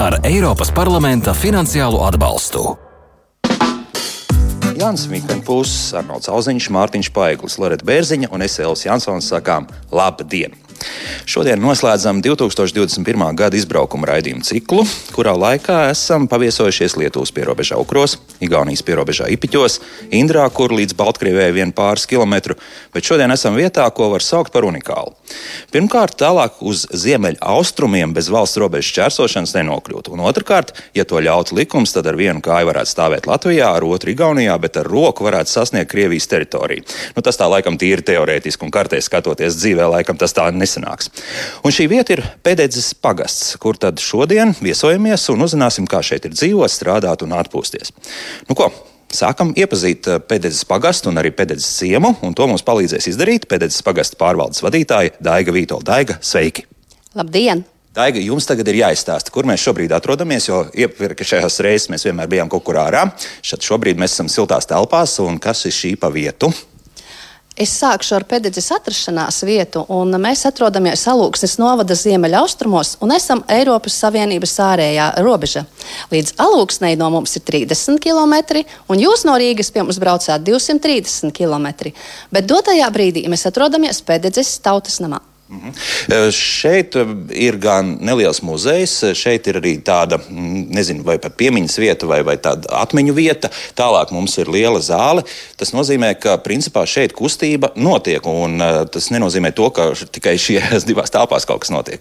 ar Eiropas parlamenta finansiālo atbalstu. Jānis Mikls, Arnolds Auziņš, Mārtiņš Paiglis, Loreta Bērziņa un es Elvis Jansons sakām labdien! Šodien noslēdzam 2021. gada izbraukuma raidījumu ciklu, kurā laikā esam paviesojušies Lietuvas pierobežā Ukros, Igaunijas pierobežā Ipiķos, Indrā, kur līdz Baltkrievijai vien pāris kilometru, bet šodien esam vietā, ko var saukt par unikālu. Pirmkārt, tālāk uz ziemeļa austrumiem bez valsts robežas čērsošanas nenokļūt, un otrkārt, ja to ļautu likums, tad ar vienu kāju varētu stāvēt Latvijā, ar otru Igaunijā, bet ar roku varētu sasniegt Krievijas teritoriju. Nu, tas tā laikam tīri teorētiski un kartē skatoties dzīvē, laikam tas tā nesanāks. Un šī vieta ir Pēdējais pagasts, kur tad šodien viesojamies un uzzināsim, kā šeit ir dzīvot, strādāt un atpūsties. Nu ko, Sākam iepazīt eh, pēdējais pagastu un arī pēdējais ciemu, un to mums palīdzēs izdarīt pēdējais pagastu pārvaldes vadītāja Daiga Vītola. Daiga, sveiki! Labdien! Daiga, jums tagad ir jāizstāsta, kur mēs šobrīd atrodamies, jo iepriekšējās reizes mēs vienmēr bijām kaut kur ārā. Šad šobrīd mēs esam siltās telpās, un kas ir šī pa vietu? Es sākšu ar pēdējais atrašanās vietu, un mēs atrodamies Alūksnes novada ziemeļaustrumos un esam Eiropas Savienības ārējā robeža. Līdz Alūksnei no mums ir 30 km, un jūs no Rīgas pie mums braucāt 230 km. Bet dotajā brīdī mēs atrodamies pēdējais tautas namā. Mhm. Šeit ir gan neliels muzejs, šeit ir arī tāda, nezinu, vai pat piemiņas vieta, vai, vai tāda atmiņu vieta. Tālāk mums ir liela zāle. Tas nozīmē, ka principā šeit kustība notiek, un tas nenozīmē to, ka tikai šajās divās telpās kaut kas notiek.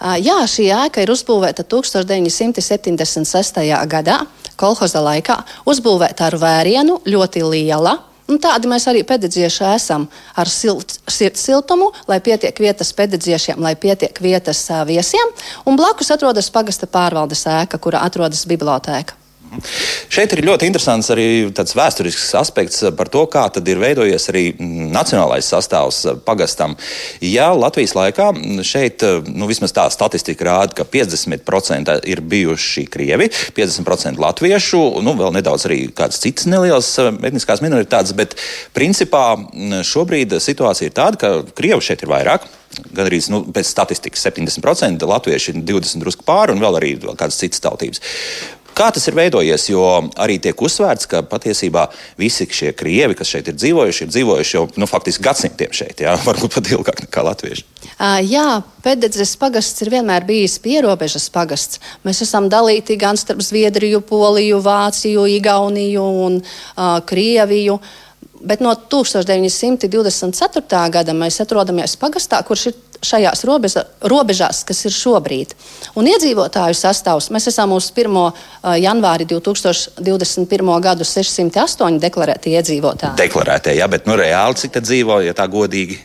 Jā, šī ēka ir uzbūvēta 1976. gadā, kolhoza laikā, uzbūvēta ar vērienu, ļoti liela. Un nu, tādi mēs arī pedagogieši esam ar silt, sirds siltumu, lai pietiek vietas pedagogiešiem, lai pietiek vietas uh, viesiem. Un blakus atrodas pagasta pārvaldes ēka, kurā atrodas bibliotēka. Šeit ir ļoti interesants arī tāds vēsturisks aspekts par to, kā ir veidojies arī nacionālais sastāvs pagastam. Ja Latvijas laikā šeit, nu, vismaz tā statistika rāda, ka 50% ir bijuši krievi, 50% latviešu, nu, vēl nedaudz arī kādas citas nelielas etniskās minoritātes, bet principā šobrīd situācija ir tāda, ka krievi šeit ir vairāk. Gan arī nu, pēc statistikas 70%, latvieši ir 20% drusku pāri un vēl arī vēl kādas citas tautības. Kā tas ir veidojies? Jo arī tiek uzsvērts, ka patiesībā visi šie krievi, kas šeit ir dzīvojuši, ir dzīvojuši jau nu, faktiski gadsimtiem šeit, jā, varbūt pat ilgāk nekā latvieši. Uh, jā, Pēdējais pagasts ir vienmēr bijis pierobežas pagasts. Mēs esam dalīti gan starp Zviedriju, Poliju, Vāciju, Igauniju un uh, Krieviju. Bet no 1924. gada mēs atrodamies pagastā, kurš ir šajās robeža, robežās, kas ir šobrīd. Un iedzīvotāju sastāvs mēs esam uz 1. janvāri 2021. gadu 608 deklarēti iedzīvotāji. Deklarētie, jā, bet nu, reāli cik tad dzīvo, ja tā godīgi?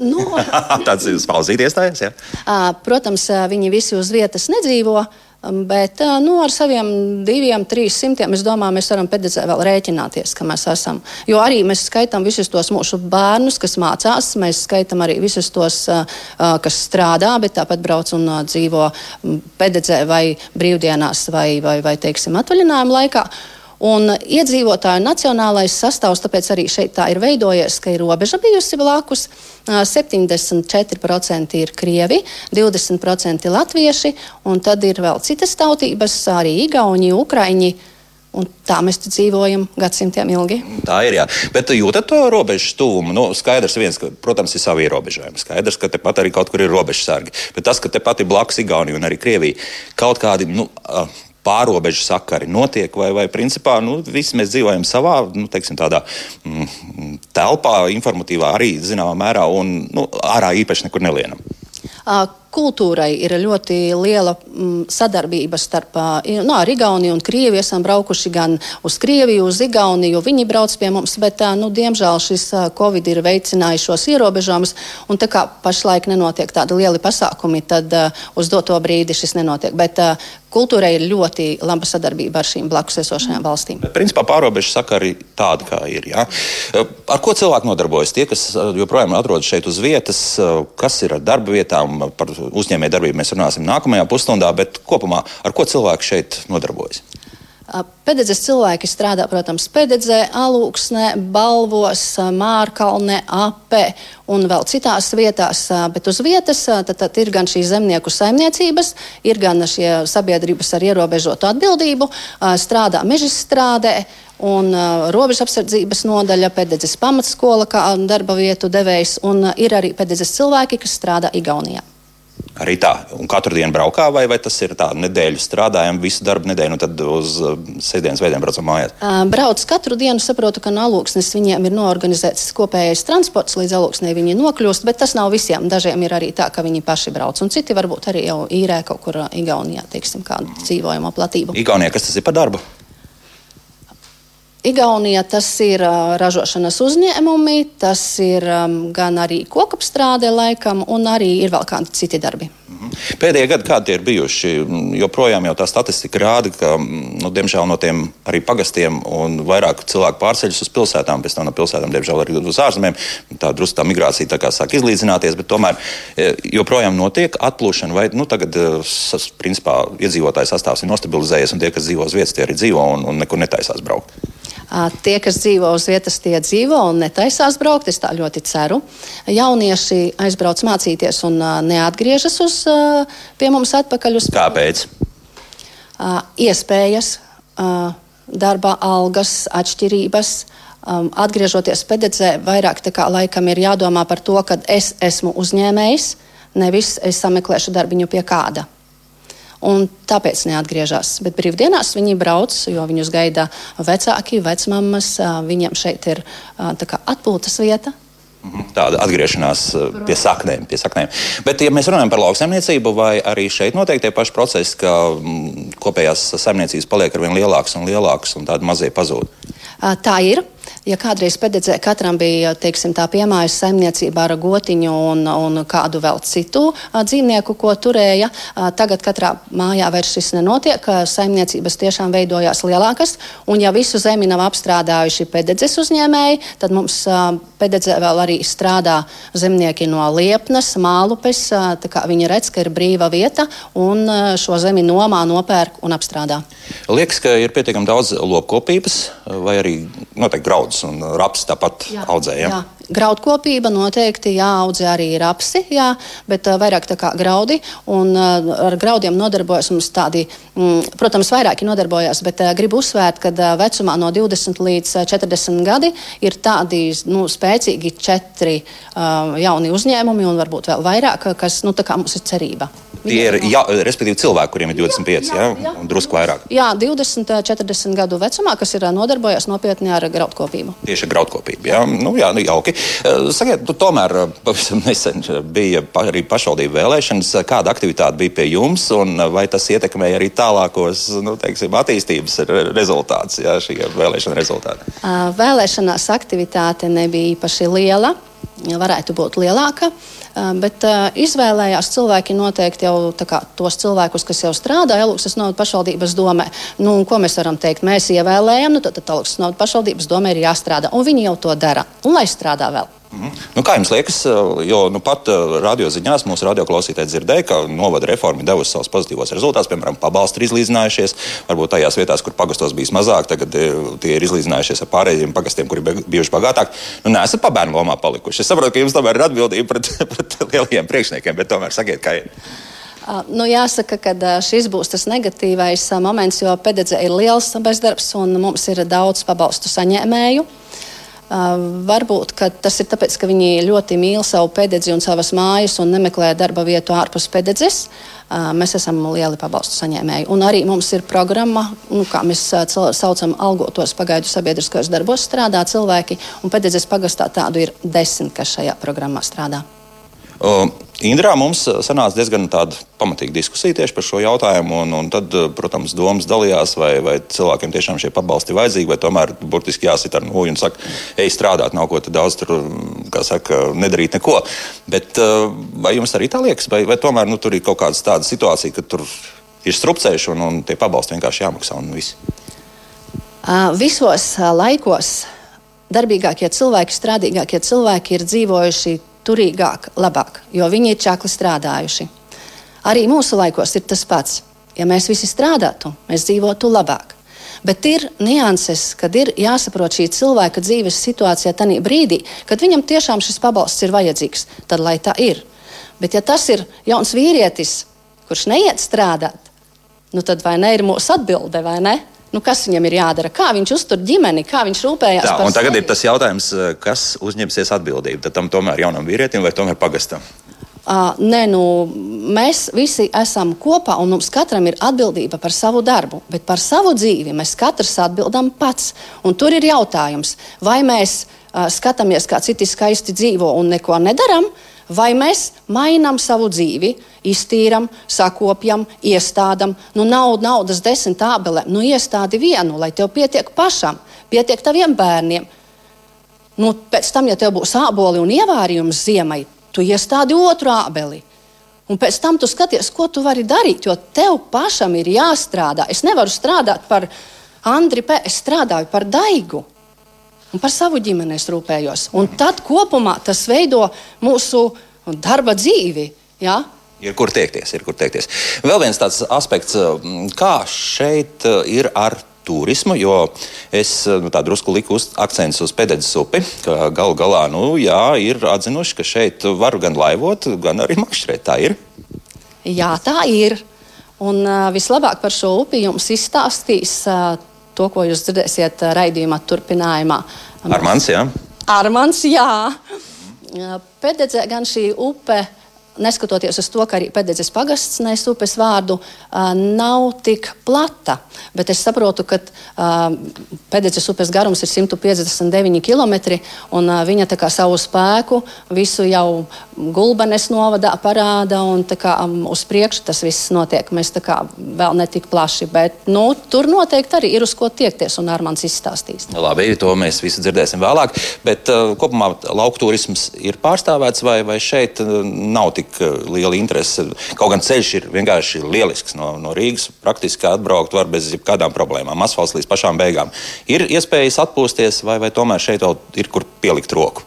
Nu, Tāds ir ir. Protams, viņi visi uz vietas nedzīvo. Bet nu, ar saviem diviem, trīs simtiem, es domāju, mēs varam pēdējā vēl rēķināties, ka mēs esam. Jo arī mēs skaitām visus tos mūsu bērnus, kas mācās, mēs skaitām arī visus tos, kas strādā, bet tāpat brauc un dzīvo pēdējā vai brīvdienās vai, vai, vai teiksim, atvaļinājuma laikā. Un iedzīvotāju nacionālais sastāvs, tāpēc arī šeit tā ir veidojies, ka ir robeža bijusi blakus. 74% ir krievi, 20% latvieši, un tad ir vēl citas tautības, arī igauni, ukraini. Un tā mēs dzīvojam gadsimtiem ilgi. Tā ir. Jā. Bet jūtat to robežu tuvumu. Nu, skaidrs, viens, ka, protams, ir savi ierobežojumi. Skaidrs, ka tepat arī kaut kur ir robežsargi. Bet tas, ka tepat ir blakus Igaunija un arī Krievija, kaut kādi. Nu, pārobežu sakari notiek, vai, vai principā nu, visi mēs dzīvojam savā nu, teiksim, tādā, mm, telpā, informatīvā arī zināmā mērā, un nu, ārā īpaši nekur nelienam. Kultūrai ir ļoti liela mm, sadarbība starp nu, Igauniju un Krieviju. Esam braukuši gan uz Krieviju, uz Igauniju. Viņi brauc pie mums, bet, nu, diemžēl, šis Covid ir veicinājis šos ierobežojumus. Un tā kā pašlaik nenotiek tādi lieli pasākumi, tad uz doto brīdi šis nenotiek. Bet kultūrai ir ļoti laba sadarbība ar šīm blakus esošajām valstīm. Bet, principā pārobežu sakari tādi, kā ir. Ja? Ar ko cilvēki nodarbojas? Tie, kas joprojām atrodas šeit uz vietas, kas ir ar darba vietām, par uzņēmējdarbību mēs runāsim nākamajā pusstundā, bet kopumā ar ko cilvēki šeit nodarbojas? Pededzes cilvēki strādā, protams, Pededzē, Alūksnē, Balvos, Mārkalnē, Apē un vēl citās vietās. Bet uz vietas tad, tad ir gan šīs zemnieku saimniecības, ir gan šie sabiedrības ar ierobežotu atbildību, strādā mežstrādē. Un uh, robežu apsardzības nodaļa, pededzes pamatskola, kā darba vietu devējs, un uh, ir arī pededzes cilvēki, kas strādā Igaunijā. Arī tā, un katru dienu braukā, vai, vai tas ir tā nedēļa strādājam, visu darbu nedēļu, un tad uz uh, sestdienas veidiem braucam mājās? Brauc katru dienu, saprotu, ka no alūksnes viņiem ir noorganizēts kopējais transports, līdz alūksnē viņi nokļūst, bet tas nav visiem. Dažiem ir arī tā, ka viņi paši brauc, un citi varbūt arī jau īrē kaut kur Igaunijā, teiksim, kādu dzīvojamo platību. Igaunijā, kas tas ir par darbu? Igaunija tas ir ražošanas uzņēmumi, tas ir gan arī kokapstrāde, laikam, un arī ir vēl kādi citi darbi. Mhm. Pēdējie gadi, kādi ir bijuši, joprojām jau tā statistika rāda, ka, nu, diemžēl, no tiem arī pagastiem un vairāk cilvēku pārceļas uz pilsētām, pēc tam no pilsētām, diemžēl, arī uz ārzemēm. Tā drusku tā migrācija tā kā sāk izlīdzināties, bet tomēr e, joprojām notiek atplūšana, vai nu, tagad, e, principā, iedzīvotāju sastāvs ir nostabilizējies, un tie, kas dzīvo uz vietas, tie arī dzīvo un, un nekur netaisās braukt. Tie, kas dzīvo uz vietas, tie dzīvo un netaisās braukt. Es tā ļoti ceru. Jaunieši aizbrauc mācīties un neatgriežas uz, pie mums atpakaļ. Uz... Kāpēc? Iespējas, darba algas, atšķirības. Um, atgriežoties pedagogē, vairāk kā laikam ir jādomā par to, ka es esmu uzņēmējs, nevis es sameklēšu darbiņu pie kāda un tāpēc neatgriežas. Bet brīvdienās viņi brauc, jo viņus gaida vecāki, vecmāmas. Viņiem šeit ir atpūtas vieta. Mhm. Tāda atgriešanās pie saknēm, pie saknēm. Bet, ja mēs runājam par lauksaimniecību, vai arī šeit notiek tie paši procesi, ka kopējās saimniecības paliek ar vien lielākas un lielākas, un tādi mazie pazūd? Tā ir. Ja kādreiz pedagogē katram bija teiksim, tā piemājas saimniecība ar gotiņu un, un kādu vēl citu a, dzīvnieku, ko turēja, a, tagad katrā mājā vairs šis nenotiek. Saimniecības tiešām veidojās lielākas, un ja visu zemi nav apstrādājuši pedagogēs uzņēmēji, tad mums pedagogē vēl arī strādā zemnieki no Liepnas, Mālupes. Viņi redz, ka ir brīva vieta un šo zemi nomā, nopērk un apstrādā. Liekas, ka ir pietiekami daudz lopkopības vai arī noteikti graudu graudus un rapsi tāpat jā, audzēja. Ja? Graudkopība noteikti jāaudzē arī rapsi, jā, bet uh, vairāk tā kā graudi. Un, uh, ar graudiem nodarbojas mums tādi, mm, protams, vairāki nodarbojas, bet uh, gribu uzsvērt, ka uh, vecumā no 20 līdz 40 gadi ir tādi nu, spēcīgi četri uh, jauni uzņēmumi un varbūt vēl vairāk, kas nu, mums ir cerība. Tie ir jā, respektīvi cilvēki, kuriem ir 25, jā, jā, jā, un drusku vairāk. Jā, 20, 40 gadu vecumā, kas ir nodarbojas nopietni ar graudkopību. Tieši ar graudkopību. Jā, nu, jā nu, jauki. Sakiet, tu tomēr pavisam nesen bija arī pašvaldību vēlēšanas. Kāda aktivitāte bija pie jums, un vai tas ietekmēja arī tālākos nu, teiksim, attīstības rezultātus, jā, šī vēlēšana rezultāti? Vēlēšanās aktivitāte nebija īpaši liela varētu būt lielāka. Bet uh, izvēlējās cilvēki noteikti jau kā, tos cilvēkus, kas jau strādā Elūksas novada pašvaldības domē. Nu, ko mēs varam teikt? Mēs ievēlējam, nu, tad, Elūksas novada pašvaldības domē ir jāstrādā, un viņi jau to dara. Un lai strādā vēl. Mhm. Nu, kā jums liekas, jo nu, pat radioziņās mūsu radioklausītāji dzirdēja, ka novada reforma devusi savus pozitīvos rezultātus, piemēram, pabalsti ir izlīdzinājušies. Varbūt tajās vietās, kur pagastos bijis mazāk, tagad tie ir izlīdzinājušies ar pārējiem pagastiem, kuri bijuši bagātāki. Nu, Nesat pabērnu lomā palikuši. Es saprotu, ka jums tomēr ir atbildība pret, pret lielajiem priekšniekiem, bet tomēr sakiet, kā ir. Nu, jāsaka, ka šis būs tas negatīvais moments, jo pedagogē ir liels bezdarbs un mums ir daudz pabalstu saņēmēju. Varbūt tas ir tāpēc, ka viņi ļoti mīl savu pedagogiju un savas mājas un nemeklē darba vietu ārpus. Uh, mēs esam lieli pabalstu saņēmēji. Un arī mums ir programma, nu, kā mēs saucam, algotos pagaidu sabiedriskajos darbos strādā cilvēki. Un pedagoģijas pagastā tādu ir desmit, kas šajā programmā strādā. Uh, Indrā mums sanāca diezgan pamatīga diskusija tieši par šo jautājumu. Un, un tad, protams, domas dalījās, vai, vai cilvēkiem tiešām šie pabalsti ir vajadzīgi, vai tomēr burtiski jāsit ar nūju un saka, ej, strādāt, nav ko daudz tur, kā saka, nedarīt neko. Bet vai jums arī tā liekas, vai, vai tomēr nu, tur ir kaut kāda tāda situācija, ka tur ir strupceļš un, un tie pabalsti vienkārši jāmaksā un viss? Visos laikos darbīgākie cilvēki, strādīgākie cilvēki ir dzīvojuši turīgāk, labāk, jo viņi ir čakli strādājuši. Arī mūsu laikos ir tas pats. Ja mēs visi strādātu, mēs dzīvotu labāk. Bet ir nianses, kad ir jāsaprot šī cilvēka dzīves situācijā tajā brīdī, kad viņam tiešām šis pabalsts ir vajadzīgs. Tad lai tā ir. Bet ja tas ir jauns vīrietis, kurš neiet strādāt, nu tad vai ne ir mūsu atbilde vai ne? Nu, kas viņam ir jādara? Kā viņš uztur ģimeni, kā viņš rūpējas Tā, par un tagad sevi? ir tas jautājums, eh, kas uzņemsies atbildību. Tad tam tomēr jaunam vīrietim vai tomēr pagastam? Uh, nē, nu, mēs visi esam kopā un mums katram ir atbildība par savu darbu, bet par savu dzīvi mēs katrs atbildam pats. Un tur ir jautājums, vai mēs uh, skatāmies, kā citi skaisti dzīvo un neko nedaram, vai mēs mainām savu dzīvi, iztīram, sakopjam, iestādām. Nu, nav naudas desmit ābelēm, nu iestādi vienu, lai tev pietiek pašam, pietiek taviem bērniem. Nu, pēc tam, ja tev būs āboli un ievārījums ziemai, tu iestādi otru ābeli. Un pēc tam tu skaties, ko tu vari darīt, jo tev pašam ir jāstrādā. Es nevaru strādāt par Andriu, es strādāju par Daigu. Un par savu ģimeni es rūpējos. Un tad kopumā tas veido mūsu darba dzīvi. Ja? Ir kur tiekties, ir kur tiekties. Vēl viens tāds aspekts, mm, kā šeit eh, ir ar turismu, jo es eh, nu, tā drusku liku uz akcentus uz Pēdēļas upi, galu galā nu, jā, ir atzinuši, ka šeit var gan laivot, gan arī makšķerēt. Tā ir. Jā, tā ir. Un uh, vislabāk par šo upi jums izstāstīs uh, to, ko jūs dzirdēsiet raidījumā, turpinājumā. Armāns, jā. Armāns, jā. Pēdējā gan šī upe, neskatoties uz to, ka arī pēdējais pagasts nes upes vārdu, uh, nav tik plata. Bet es saprotu, ka uh, pēdējais upes garums ir 159 km, un uh, viņa savu spēku visu jau gulbenes novadā parāda, un kā, um, uz priekšu tas viss notiek. Mēs kā, vēl ne tik plaši, bet nu, tur noteikti arī ir uz ko tiekties, un Armāns izstāstīs. Labi, to mēs visi dzirdēsim vēlāk. Bet uh, kopumā lauku turisms ir pārstāvēts, vai, vai šeit uh, nav tik uh, liela interese? Kaut gan ceļš ir vienkārši lielisks. No, no Rīgas praktiski atbraukt var bez jebkādām problēmām. Asfalts līdz pašām beigām. Ir iespējas atpūsties, vai, vai tomēr šeit vēl ir kur pielikt roku?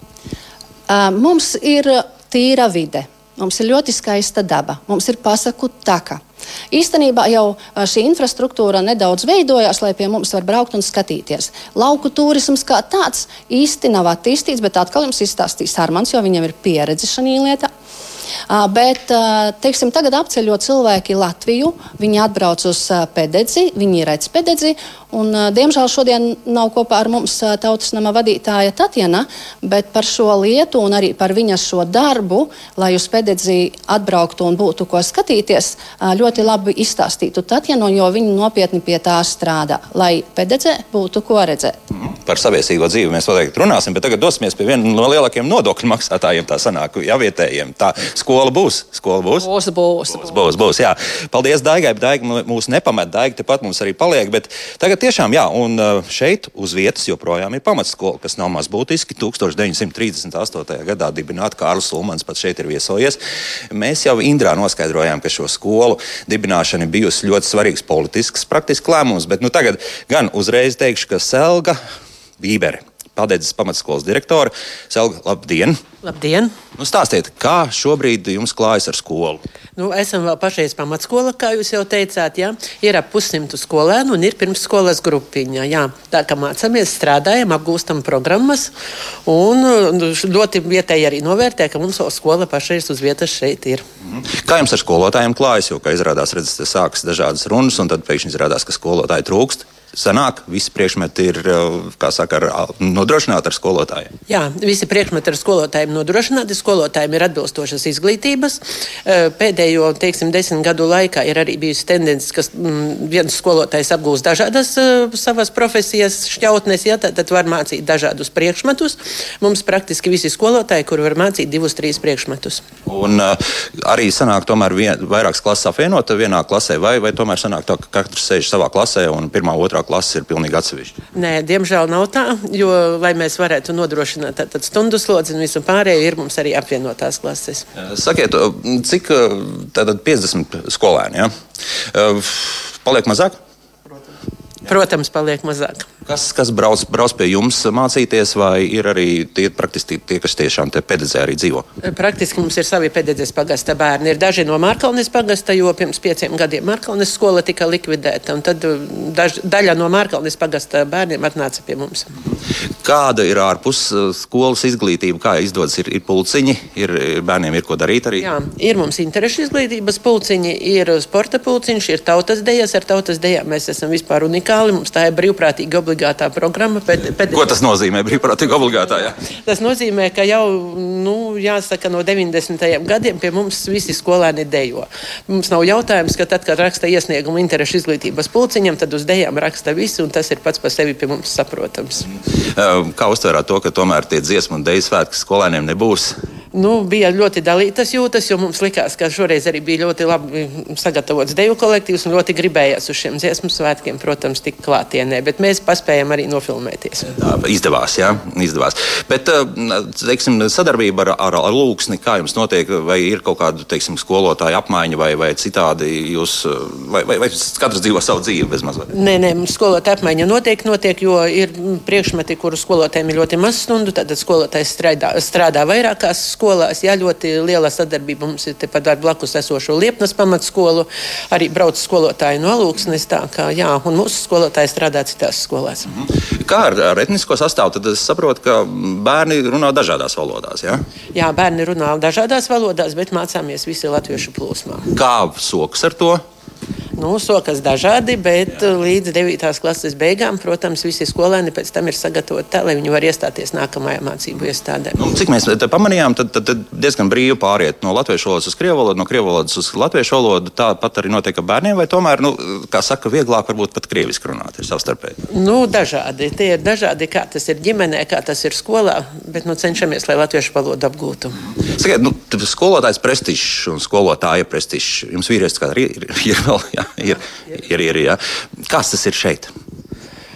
Mums ir tīra vide. Mums ir ļoti skaista daba, mums ir pasaku taka. Īstenībā jau šī infrastruktūra nedaudz veidojās, lai pie mums var braukt un skatīties. Lauku turisms kā tāds īsti nav attīstīts, bet atkal jums izstāstīs Armāns, jo viņam ir pieredze šajā lietā. Bet teiksim, tagad apceļot cilvēki Latviju, viņi atbrauc uz pededzi, viņi redz pededzi. Un, diemžēl šodien nav kopā ar mums tautas nama vadītāja Tatjana, bet par šo lietu un arī par viņas šo darbu, lai uz pededzi atbrauktu un būtu ko skatīties, ļoti labi izstāstītu Tatjanu, jo viņi nopietni pie tā strādā, lai pededzē būtu ko redzēt. Par saviesīgo dzīvi mēs noteikti runāsim, bet tagad dosimies pie viena no lielākajiem nodokļu maksātājiem. Tā sanāk, ja vietējiem. Tā skola būs. Skola būs. Būs, būs. Būs, būs, būs, jā. Paldies, Daigai. Daiga mū- mūs nepamet. Daiga tepat mums arī paliek. Bet tagad tiešām, jā, un šeit uz vietas joprojām ir pamatskola, kas nav maz būtiski. 1938. gadā dibināta Kārlis Ulmans pat šeit ir viesojies. Mēs jau Indrā noskaidrojām, ka šo skolu dibināšana ir bijusi ļoti svarīgs politisks, praktisks lēmums. Bet nu, tagad gan uzreiz teikšu, ka Selga Bībere. Paldies, pamatskolas direktore. Selga, labdien! Labdien! Nu, stāstiet, kā šobrīd jums klājas ar skolu? Nu, esam vēl pašreiz pamatskola, kā jūs jau teicāt. Jā. Ir ap pussimtu skolēnu un ir pirmsskolas grupiņa. Jā. Tā kā mācāmies, strādājam, apgūstam programmas. Un nu, ļoti vietēji arī novērtē, ka mums skola pašreiz uz vietas šeit ir. Kā jums ar skolotājiem klājas? Jo, kā izrādās, redzat, sākas dažādas runas, un tad pēkšņi izrādās, ka skolotāji trūkst. Sanāk, visi priekšmeti ir kā saka, nodrošināti ar skolotājiem. Jā, visi priekšmeti ar skolotājiem nodrošināti. Skolotājiem ir atbilstošas izglītības. Eh, Pēdējo, teiksim, desmit gadu laikā ir arī bijusi tendence, ka mm, viens skolotājs apgūst dažādas uh, savas profesijas šķautnes, ja tad, tad var mācīt dažādus priekšmetus. Mums praktiski visi skolotāji, kur var mācīt divus, trīs priekšmetus. Un arī sanāk, tomēr vien, vairākas klases apvienot vienā klasē, vai, vai tomēr sanāk tā, ka katrs sēž savā klasē un pirmā, otrā klase ir pilnīgi atsevišķa. Nē, diemžēl nav tā, jo, lai mēs varētu nodrošināt tādu stundu slodzi un visu pārējo, ir mums arī apvienotās klases. Sakiet, cik tātad 50 skolēni? Ja? Paliek mazāk? Protams, paliek mazāk. Kas, kas brauc, brauc pie jums mācīties, vai ir arī tie praktiski tie, kas tiešām te pēdējā arī dzīvo? Praktiski mums ir savi pēdējais pagasta bērni. Ir daži no Mārkalnes pagasta, jo pirms pieciem gadiem Mārkalnes skola tika likvidēta. Tad uh, daž, daļa no Mārkalnes pagasta bērniem atnāca pie mums. Kāda ir ārpus uh, skolas izglītība? Kā izdodas? Ir, ir pulciņi, ir, ir bērniem ir ko darīt arī? Jā, ir mums interešu izglītības pulciņi, ir sporta pulciņš, ir tautas dejas. Ar tautas dejām mēs esam vispār unikāli. Mums tā ir brīvprātīga obligātā programma. Pēc, pēc... Ko tas nozīmē? Brīvprātīgi obligātā. Jā? Tas nozīmē, ka jau nu, jāsaka, no 90. gadiem pie mums visi skolēni dejo. Mums nav jautājums, ka tad, kad raksta iesniegumu interešu izglītības pulciņam, tad uz dejām raksta visi, un tas ir pats par sevi pie mums saprotams. Kā uztvērāt to, ka tomēr tie dziesmu un deju svētki skolēniem nebūs? Nu, bija ļoti dalītas jūtas, jo mums likās, ka šoreiz arī bija ļoti labi sagatavots deju kolektīvs un ļoti gribējās uz šiem dziesmu svētkiem, protams, tik klātienē. Bet mēs paspējām arī nofilmēties. Tā izdevās, jā, izdevās. Bet, teiksim, sadarbība ar, ar, ar Lūksni, kā jums notiek, vai ir kaut kāda, teiksim, skolotāja apmaiņa vai, vai citādi jūs, vai, vai, vai katrs dzīvo savu dzīvi bez mazliet? Nē, nē, skolotāja apmaiņa notiek, notiek, jo ir priekšmeti, kuru skolotājiem ir ļoti maz stundu, tad skolotājs strādā, strādā vairākās skolās skolās. Jā, ļoti liela sadarbība mums ir tepat ar blakus esošo Liepnas pamatskolu. Arī brauc skolotāji no Lūksnes. Tā kā jā, un mūsu skolotāji strādā citās skolās. Mhm. Kā ar, ar etnisko sastāvu? Tad es saprotu, ka bērni runā dažādās valodās. Jā, jā bērni runā dažādās valodās, bet mācāmies visi latviešu plūsmā. Kā sokas ar to? Nu, sokas dažādi, bet Jā. līdz 9. klases beigām, protams, visi skolēni pēc tam ir sagatavoti tā, lai viņi var iestāties nākamajā mācību iestādē. Nu, cik mēs pamanījām, tad, tad, tad diezgan brīvi pāriet no latviešu valodas uz krievu valodu, no krievu valodas uz latviešu valodu. Tāpat arī notiek ar bērniem, vai tomēr, nu, kā saka, vieglāk varbūt pat krieviski runāt ir savstarpēji? Nu, dažādi. Tie ir dažādi, kā tas ir ģimenē, kā tas ir skolā, bet nu, cenšamies, lai latviešu valodu apgūtu. Sakiet, nu, skolotājs prestižs un skolotāja prestižs. Jums vīrietis kā ir, ir, ir vēl, jā ir, ir, ir, jā. Kas tas ir šeit?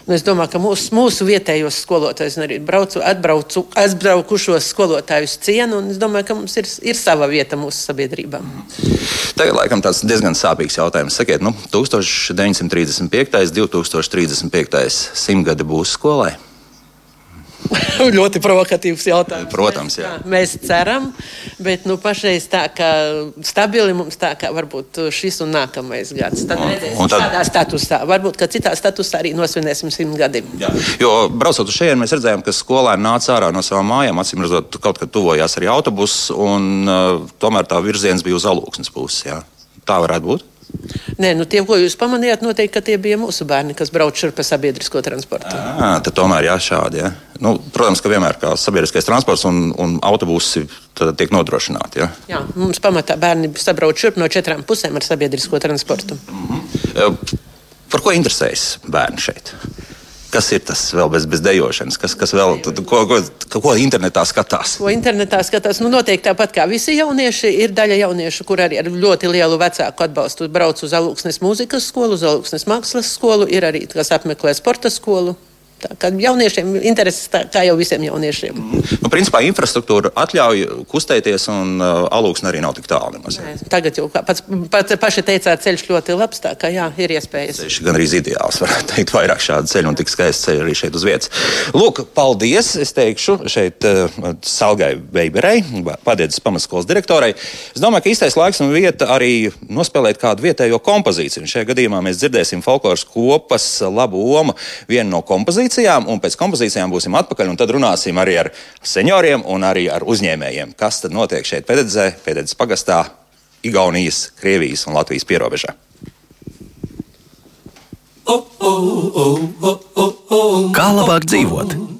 Nu, es domāju, ka mūsu, mūsu vietējos skolotājus, arī braucu, atbraucu, atbraukušos skolotājus cienu, un es domāju, ka mums ir, ir sava vieta mūsu sabiedrībā. Tagad, laikam, tāds diezgan sāpīgs jautājums. Sakiet, nu, 1935. 2035. simtgadi būs skolai. ļoti provokatīvs jautājums. Protams, jā. jā. Mēs ceram, bet nu, pašreiz tā kā stabili mums tā kā varbūt šis un nākamais gads. Tad un, redzēsim, un tad... kādā statusā. Varbūt, ka citā statusā arī nosvinēsim simt gadiem. Jā. Jo braucot uz šejienu, mēs redzējām, ka skolēni nāca ārā no savām mājām, acīm redzot, kaut kad tuvojās arī autobuss, un uh, tomēr tā virziens bija uz alūksnes puses. Jā. Tā varētu būt. Nē, nu tie, ko jūs pamanījāt, noteikti, ka tie bija mūsu bērni, kas brauc šurp sabiedrisko transportu. À, tomēr jā, šādi. Jā. Nu, protams, ka vienmēr kā sabiedriskais transports un, un autobusi tiek nodrošināti. Jā. jā, mums pamatā bērni sabrauc šurp no četrām pusēm ar sabiedrisko transportu. Mm -hmm. Par ko interesējas bērni šeit? Kas ir tas vēl bez, bez dejošanas? Kas, kas vēl, ko, ko, ko internetā skatās? Ko internetā skatās? Nu, noteikti tāpat kā visi jaunieši, ir daļa jauniešu, kur arī ar ļoti lielu vecāku atbalstu brauc uz Alūksnes mūzikas skolu, uz Alūksnes mākslas skolu, ir arī kas apmeklē sporta skolu. Kā jauniešiem intereses, tā, kā jau visiem jauniešiem. Nu, principā infrastruktūra atļauj kustēties, un uh, alūksne arī nav tik tālu. Nemaz. Nē, tagad jau pats, pats paši teicāt, ceļš ļoti labs, tā kā jā, ir iespējas. Ceļš gan arī ideāls, varētu teikt, vairāk šādu ceļu un tik skaisti ceļi arī šeit uz vietas. Lūk, paldies, es teikšu šeit uh, Salgai Veiberei, padiedas pamatskolas direktorai. Es domāju, ka īstais laiks un vieta arī nospēlēt kādu vietējo kompozīciju. Un šajā gadījumā mēs dzirdēsim folkloras kopas labu omu, vienu no kompozīcijām kompozīcijām, un pēc kompozīcijām būsim atpakaļ. Tad runāsim arī ar senioriem un arī ar uzņēmējiem, kas tad notiek šeit Pēdedzē, Pēdedzes pagastā, Igaunijas, Krievijas un Latvijas pierobežā. Kā labāk dzīvot.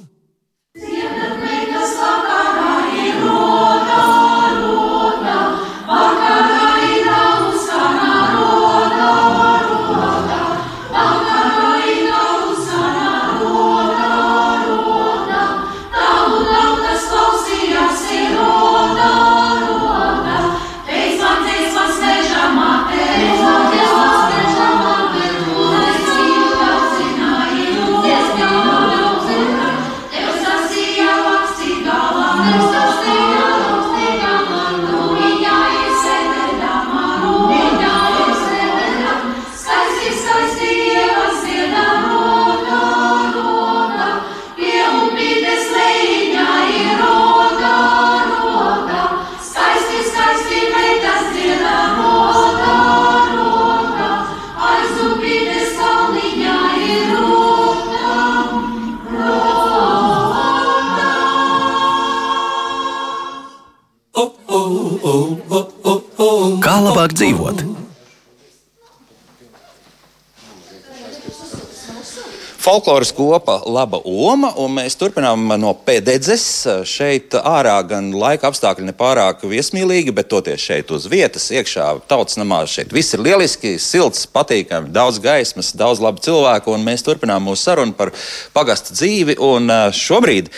Folkloras kopa Laba Oma, un mēs turpinām no pēdējais. Šeit ārā gan laika apstākļi nepārāk viesmīlīgi, bet toties šeit uz vietas, iekšā tautas namā. Šeit viss ir lieliski, silts, patīkami, daudz gaismas, daudz labu cilvēku, un mēs turpinām mūsu sarunu par pagastu dzīvi. Un šobrīd,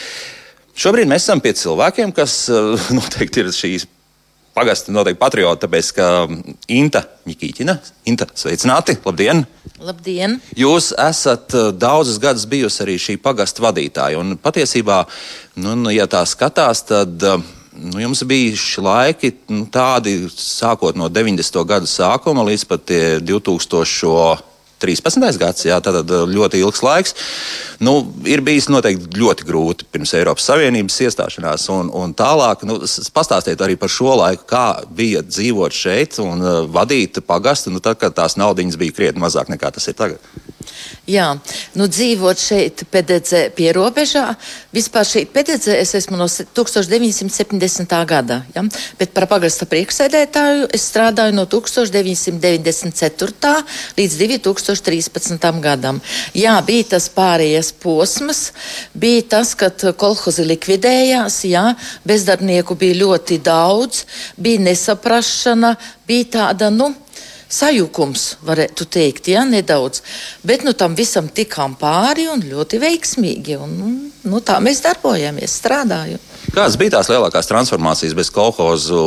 šobrīd mēs esam pie cilvēkiem, kas noteikti ir šīs pagasta noteikti patrioti, tāpēc ka Inta Nikīķina, Inta, sveicināti, labdien! Labdien! Jūs esat uh, daudzus gadus bijusi arī šī pagasta vadītāja, un patiesībā, nu, nu, ja tā skatās, tad uh, nu, jums bija laiki nu, tādi, sākot no 90. gadu sākuma līdz pat 2000. 13. gads, jā, tad ļoti ilgs laiks. Nu, ir bijis noteikti ļoti grūti pirms Eiropas Savienības iestāšanās un, un tālāk. Nu, pastāstiet arī par šo laiku, kā bija dzīvot šeit un uh, vadīt pagastu, nu, tad, kad tās naudiņas bija krietni mazāk nekā tas ir tagad. Jā, nu dzīvot šeit, PDC pierobežā. Vispār šeit PDC es esmu no 1970. gada, ja? bet par pagasta priekšsēdētāju es strādāju no 1994. līdz 2013. gadam. Jā, bija tas pārējais posms, bija tas, kad kolhozi likvidējās, jā, bezdarbnieku bija ļoti daudz, bija nesaprašana, bija tāda, nu, sajukums, varētu teikt, ja, nedaudz. Bet nu, tam visam tikām pāri un ļoti veiksmīgi. Un, nu, tā mēs darbojamies, strādājam. Kādas bija tās lielākās transformācijas bez kolhozu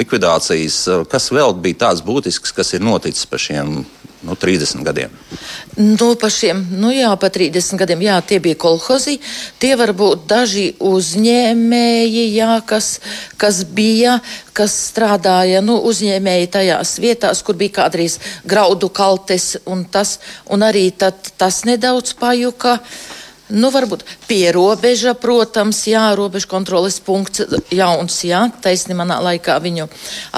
likvidācijas? Kas vēl bija tāds būtisks, kas ir noticis pa šiem nu, 30 gadiem? Nu, pa šiem, nu jā, pa 30 gadiem, jā, tie bija kolhozi. Tie var būt daži uzņēmēji, jā, kas, kas bija, kas strādāja, nu, uzņēmēji tajās vietās, kur bija kādreiz graudu kaltes un tas, un arī tad, tas nedaudz pajuka. Uh, Nu, varbūt pierobeža, protams, jā, robežu kontroles punkts jauns, jā, taisni manā laikā viņu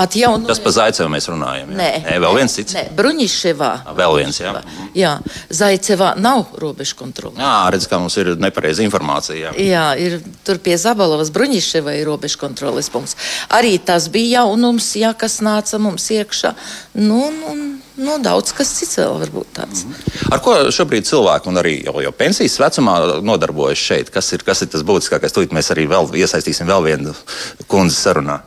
atjaunoja. Tas pa Zaicevu mēs runājam. Jā. Nē, nē, vēl viens cits. Nē, Bruņiševā. Vēl viens, jā. Jā, Zaicevā nav robežu kontrole. Jā, redz, kā mums ir nepareiza informācija. Jā, jā ir tur pie Zabalovas Bruņiševā ir robežu kontroles punkts. Arī tas bija jaunums, jā, kas nāca mums iekšā. Nu, nu, nu, daudz kas cits vēl var būt tāds. Ar ko šobrīd cilvēki un arī jau, jau pensijas vecumā nodarbojas šeit? Kas ir, kas ir tas būtiskākais? Tūlīt mēs arī vēl iesaistīsim vēl vienu kundzi sarunā.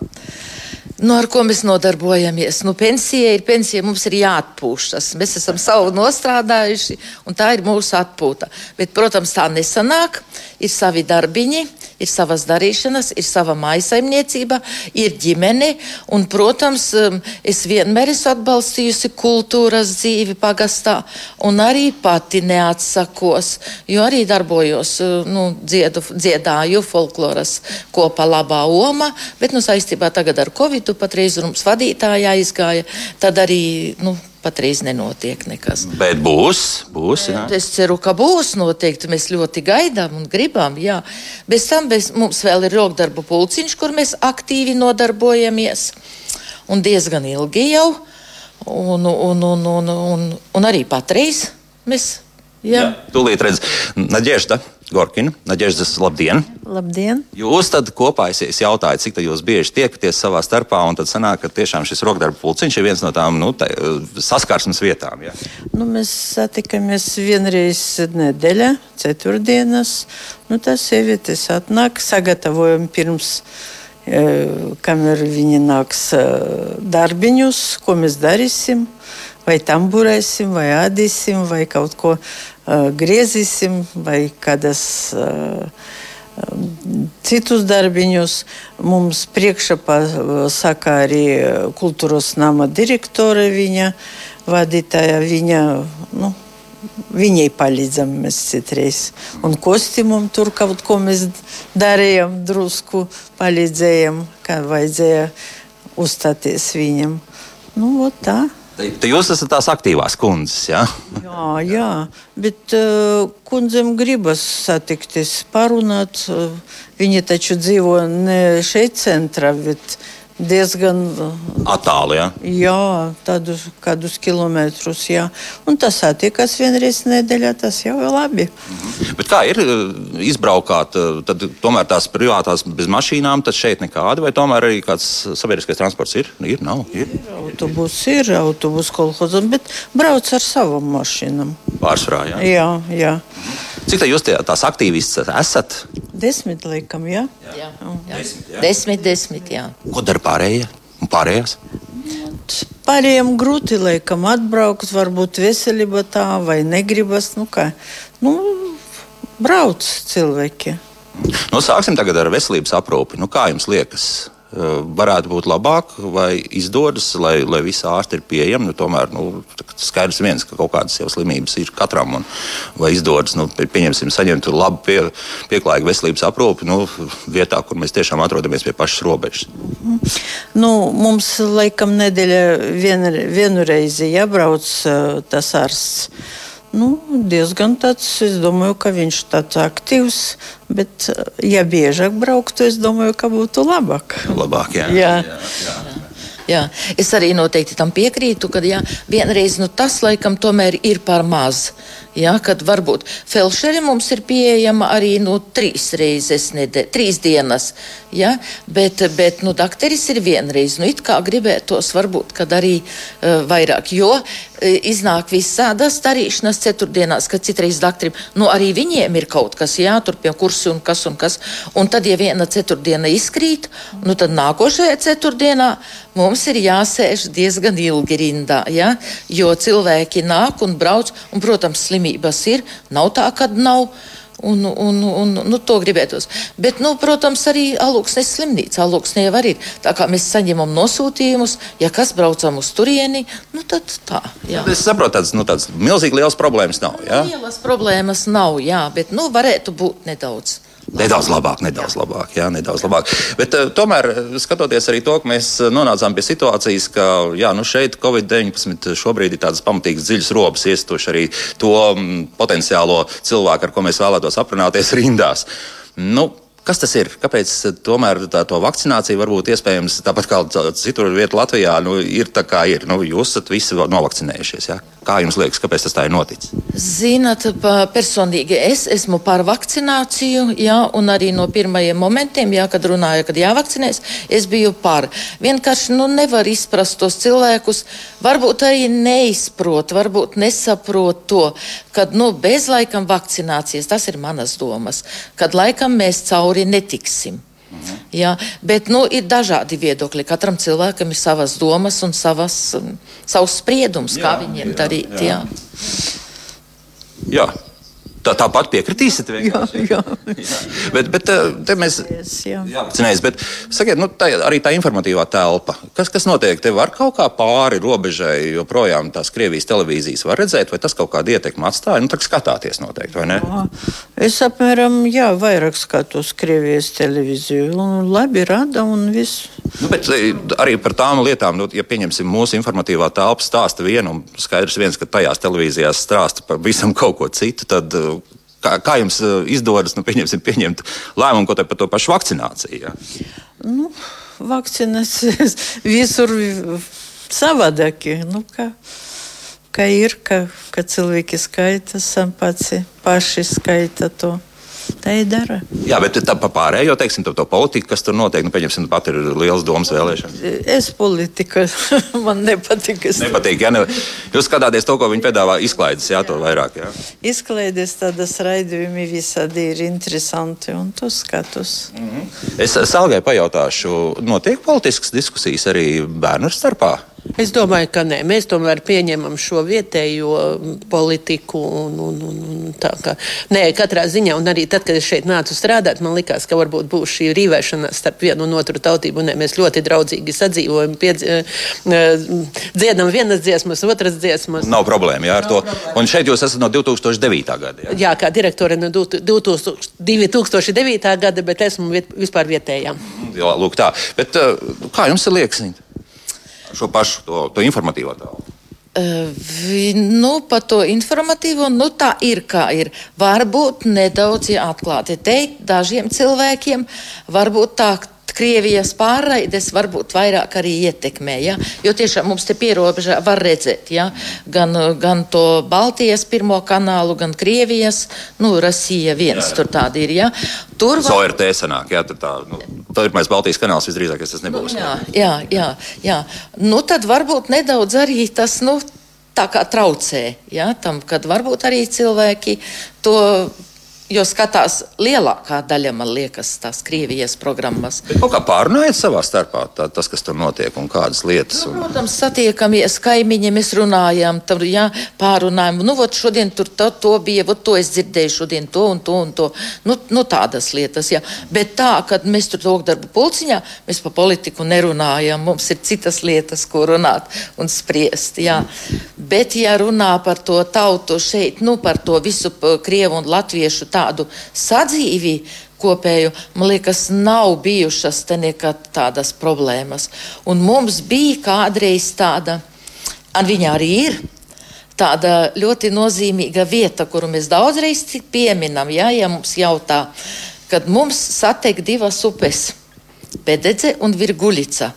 Nu, ar ko mēs nodarbojamies? Nu, pensija ir pensija, mums ir jāatpūšas. Mēs esam savu nostrādājuši, un tā ir mūsu atpūta. Bet, protams, tā nesanāk. Ir savi darbiņi, ir savas darīšanas, ir sava maisaimniecība, ir ģimene. Un, protams, um, es vienmēr esmu atbalstījusi kultūras dzīvi pagastā, un arī pati neatsakos, jo arī darbojos, uh, nu, dziedu, dziedāju folkloras kopā labā oma, bet nu, saistībā tagad ar Covid patreiz mums vadītāja aizgāja, tad arī. Nu, patreiz nenotiek nekas. Bet būs, būs. Jā. Es ceru, ka būs noteikti. Mēs ļoti gaidām un gribam. Jā. Bez tam bez, mums vēl ir rokdarbu pulciņš, kur mēs aktīvi nodarbojamies. Un diezgan ilgi jau. Un, un, un, un, un, un arī patreiz mēs. Jā, jā tūlīt redzam, Naģēžda. Gorkina, Naģeždas, labdien! Labdien! Jūs tad kopā esiet jautājot, cik jūs bieži tiekaties savā starpā, un tad sanāk, ka tiešām šis rokdarbu pulciņš ir viens no tām nu, tā, saskarsmes vietām. Ja? Nu, mēs satikamies vienreiz nedēļā, ceturtdienas. Nu, tas sievietes atnāk, sagatavojam pirms e, kamēr viņi nāks e, darbiņus, ko mēs darīsim, vai tamburēsim, vai ādīsim, vai kaut ko uh, griezīsim, vai kādas uh, citus darbiņus. Mums priekšā saka arī kultūras nama direktore, viņa vadītāja. Viņa, nu, Viņai palīdzam mēs citreiz. Un kostīmam tur kaut ko mēs darījām, drusku palīdzējām, kā vajadzēja uzstāties viņam. Nu, tā. Te jūs esat tās aktīvās kundzes, jā? Jā, jā bet uh, kundzēm gribas satikties, parunāt. Viņi taču dzīvo ne šeit centrā, bet diezgan attāli. Ja? Jā, tādus kādus kilometrus. Jā. Un tas attiekas vienreiz nedēļā, tas jau ir labi. Mhm. Bet kā ir izbraukāt, tad tomēr tās privātās bez mašīnām, tad šeit nekāda, vai tomēr arī kāds sabiedriskais transports ir? Ir, nav, ir. ir autobus ir, autobus kolhozam, bet brauc ar savam mašīnām. Pārsvarā, jā. Jā, jā. Cik tā jūs tie, tās aktīvists esat? Desmit, laikam, jā. Jā, jā. Desmit, jā. desmit, desmit, jā. Ko dara pārējie un pārējās? Pārējiem grūti, laikam, atbraukt, varbūt veselība tā vai negribas. Nu, kā, nu, brauc cilvēki. Nu, sāksim tagad ar veselības aprūpi. Nu, kā jums liekas? Varētu būt labāk, vai izdodas, lai, lai visi ārsti ir pieejami. Nu, tomēr nu, skaidrs viens, ka kaut kādas jau slimības ir katram, un vai izdodas, nu, pieņemsim, saņemt labu, pie, pieklājīgu veselības aprūpi nu, vietā, kur mēs tiešām atrodamies pie pašas robežas. Mm. Nu, mums laikam nedēļa vien, vienu reizi jābrauc tas ārsts. Nu, diezgan tāds, es domāju, ka viņš ir tāds aktīvs. Bet, ja biežāk brauktu, es domāju, ka būtu labāk. Labāk, jā. jā. jā, jā. Jā, es arī noteikti tam piekrītu, ka jā, vienreiz nu, tas laikam tomēr ir par maz. Jā, kad varbūt felšeri mums ir pieejama arī nu, trīs reizes, nedē, trīs dienas. Jā, bet, bet nu, dakteris ir vienreiz. Nu, it kā gribētos varbūt, kad arī uh, vairāk, jo uh, iznāk visādas darīšanas ceturtdienās, kad citreiz dakterim, nu arī viņiem ir kaut kas jāturpina kursi un kas un kas. Un tad, ja viena ceturtdiena izkrīt, nu tad nākošajā ceturtdienā mums ir jāsēž diezgan ilgi rindā, ja? jo cilvēki nāk un brauc, un, protams, slimības ir, nav tā, kad nav. Un, un, un, nu, to gribētos. Bet, nu, protams, arī alūksnes slimnīca. Alūksnē jau ir. Tā kā mēs saņemam nosūtījumus, ja kas braucam uz turieni, nu, tad tā. Jā. Es saprotu, tādas nu, milzīgi liels problēmas nav. Jā? Lielas problēmas nav, jā, bet, nu, varētu būt nedaudz. Nedaudz labāk, nedaudz labāk. Jā, nedaudz labāk. Bet, uh, tomēr, skatoties arī to, ka mēs eh, nonācām pie situācijas, ka jā, nu šeit Covid-19 šobrīd ir tādas pamatīgas dziļas robas, iestuši arī to m, potenciālo cilvēku, ar ko mēs vēlētos aprunāties rindās. Nu, Kas tas ir? Kāpēc tomēr tā vakcinācija varbūt iespējams tāpat kā citur vietā Latvijā nu, ir tā kā ir? Nu, jūs esat visi novakcinējušies. Ja? Kā jums liekas, kāpēc tas tā ir noticis? Zināt, personīgi es esmu par vakcināciju, jā, un arī no pirmajiem momentiem, jā, kad runāja, kad jāvakcinēs, es biju par. Vienkārši nu, nevar izprast tos cilvēkus, varbūt arī neizprot, varbūt nesaprot to, ka nu, bez laikam vakcinācijas, tas ir manas domas, kad laikam mēs cauri netiksim. Mhm. Jā, bet nu, ir dažādi viedokļi. Katram cilvēkam ir savas domas un savas, savs spriedums, jā, kā viņiem jā, darīt. Jā. Jā. jā. Tā, tāpat piekritīsiet. Jā, jā. jā. Bet, bet eh, te mēs apzināmies, bet sakiet, nu, tā, arī tā informatīvā telpa. Kas, kas notiek? Te var kaut kā pāri robežai, joprojām tās Krievijas televīzijas var redzēt, vai tas kaut kādu ietekmi atstāja. Nu, tā skatāties noteikti, vai ne? Jā. Es apmēram, jā, vairāk skatos Krievijas televīziju. Un labi rada un viss. Nu, bet eh, arī par tām lietām, nu, ja pieņemsim mūsu informatīvā telpa stāsta vienu, un skaidrs viens, ka tajās televīzijās stāsta par visam kaut ko citu, tad eh, Kā, kā jums eh, izdodas nu, pieņemt lēmumu par to pašu vakcināciju? Ja? Nu, vakcinācijas visur savādāk. Nu, kā, kā ir, ka, ka cilvēki skaita, pats paši skaita to. Tā ir dara. Jā, bet tā pa pārējo, teiksim, to, to politiku, kas tur notiek, nu, pieņemsim, pat ir liels domas vēlēšanas. Es politika, man nepatīk. Es... Nepatīk, jā, ne, jūs skatāties to, ko viņi piedāvā izklaides, jā, jā. to vairāk, jā. Izklaides tādas raidījumi visādi ir interesanti, un to skatus. Mm -hmm. Es Salgai pajautāšu, notiek politiskas diskusijas arī bērnu starpā? Es domāju, ka nē. Mēs tomēr pieņemam šo vietējo politiku. Un, un, un, un tā, ka, nē, katrā ziņā, un arī tad, kad es šeit nācu strādāt, man likās, ka varbūt būs šī rīvēšanās starp vienu un otru tautību. Nē, mēs ļoti draudzīgi sadzīvojam, piedz, eh, dziedam vienas dziesmas, otras dziesmas. Nav problēma jā, ar Nav to. Problēma. Un šeit jūs esat no 2009. gada. Jā, jā kā direktore no 2009. gada, bet esmu viet, vispār vietējā. Jā, lūk tā. Bet eh, kā jums ir liekas? Šo pašu to, to informatīvo? Uh, nu, par to informatīvo, nu, tā ir kā ir. Varbūt nedaudz ja atklāti teikt, dažiem cilvēkiem varbūt tā, Krievijas pārraides varbūt vairāk arī ietekmē. Ja? Jo tiešām mums te pierobežā var redzēt ja? gan, gan to Baltijas pirmo kanālu, gan Krievijas, nu, Rasija viens jā. tur tādi ir. Ja? Tur var... ORT sanāk, jā, tur tā, nu, pirmais Baltijas kanāls visdrīzāk tas nebūs. Nu, jā, jā, jā, jā. Nu, tad varbūt nedaudz arī tas, nu, tā kā traucē, ja, tam, kad varbūt arī cilvēki to Jo skatās lielākā daļa, man liekas, tās Krievijas programmas. Kaut kā pārunājot savā starpā tā, tas, kas tur notiek un kādas lietas. Nu, protams, satiekamies kaimiņi, mēs runājam, tur jā, pārunājam. Nu, vot šodien tur to, to bija, vot to es dzirdēju šodien to un to un to. Nu, nu tādas lietas, jā. Bet tā, kad mēs tur to darbu pulciņā, mēs pa politiku nerunājam. Mums ir citas lietas, ko runāt un spriest, jā. Bet, ja runā par to tautu šeit, nu, par to visu Krievu un Latviešu tādu sadzīvi kopēju, man liekas, nav bijušas te nekad tādas problēmas. Un mums bija kādreiz tāda, un viņa arī ir. Tāda ļoti nozīmīga vieta, kuru mēs daudzreiz pieminam, ja, ja mums jautā, kad mums satiek divas upes, Pededze un Virguļica,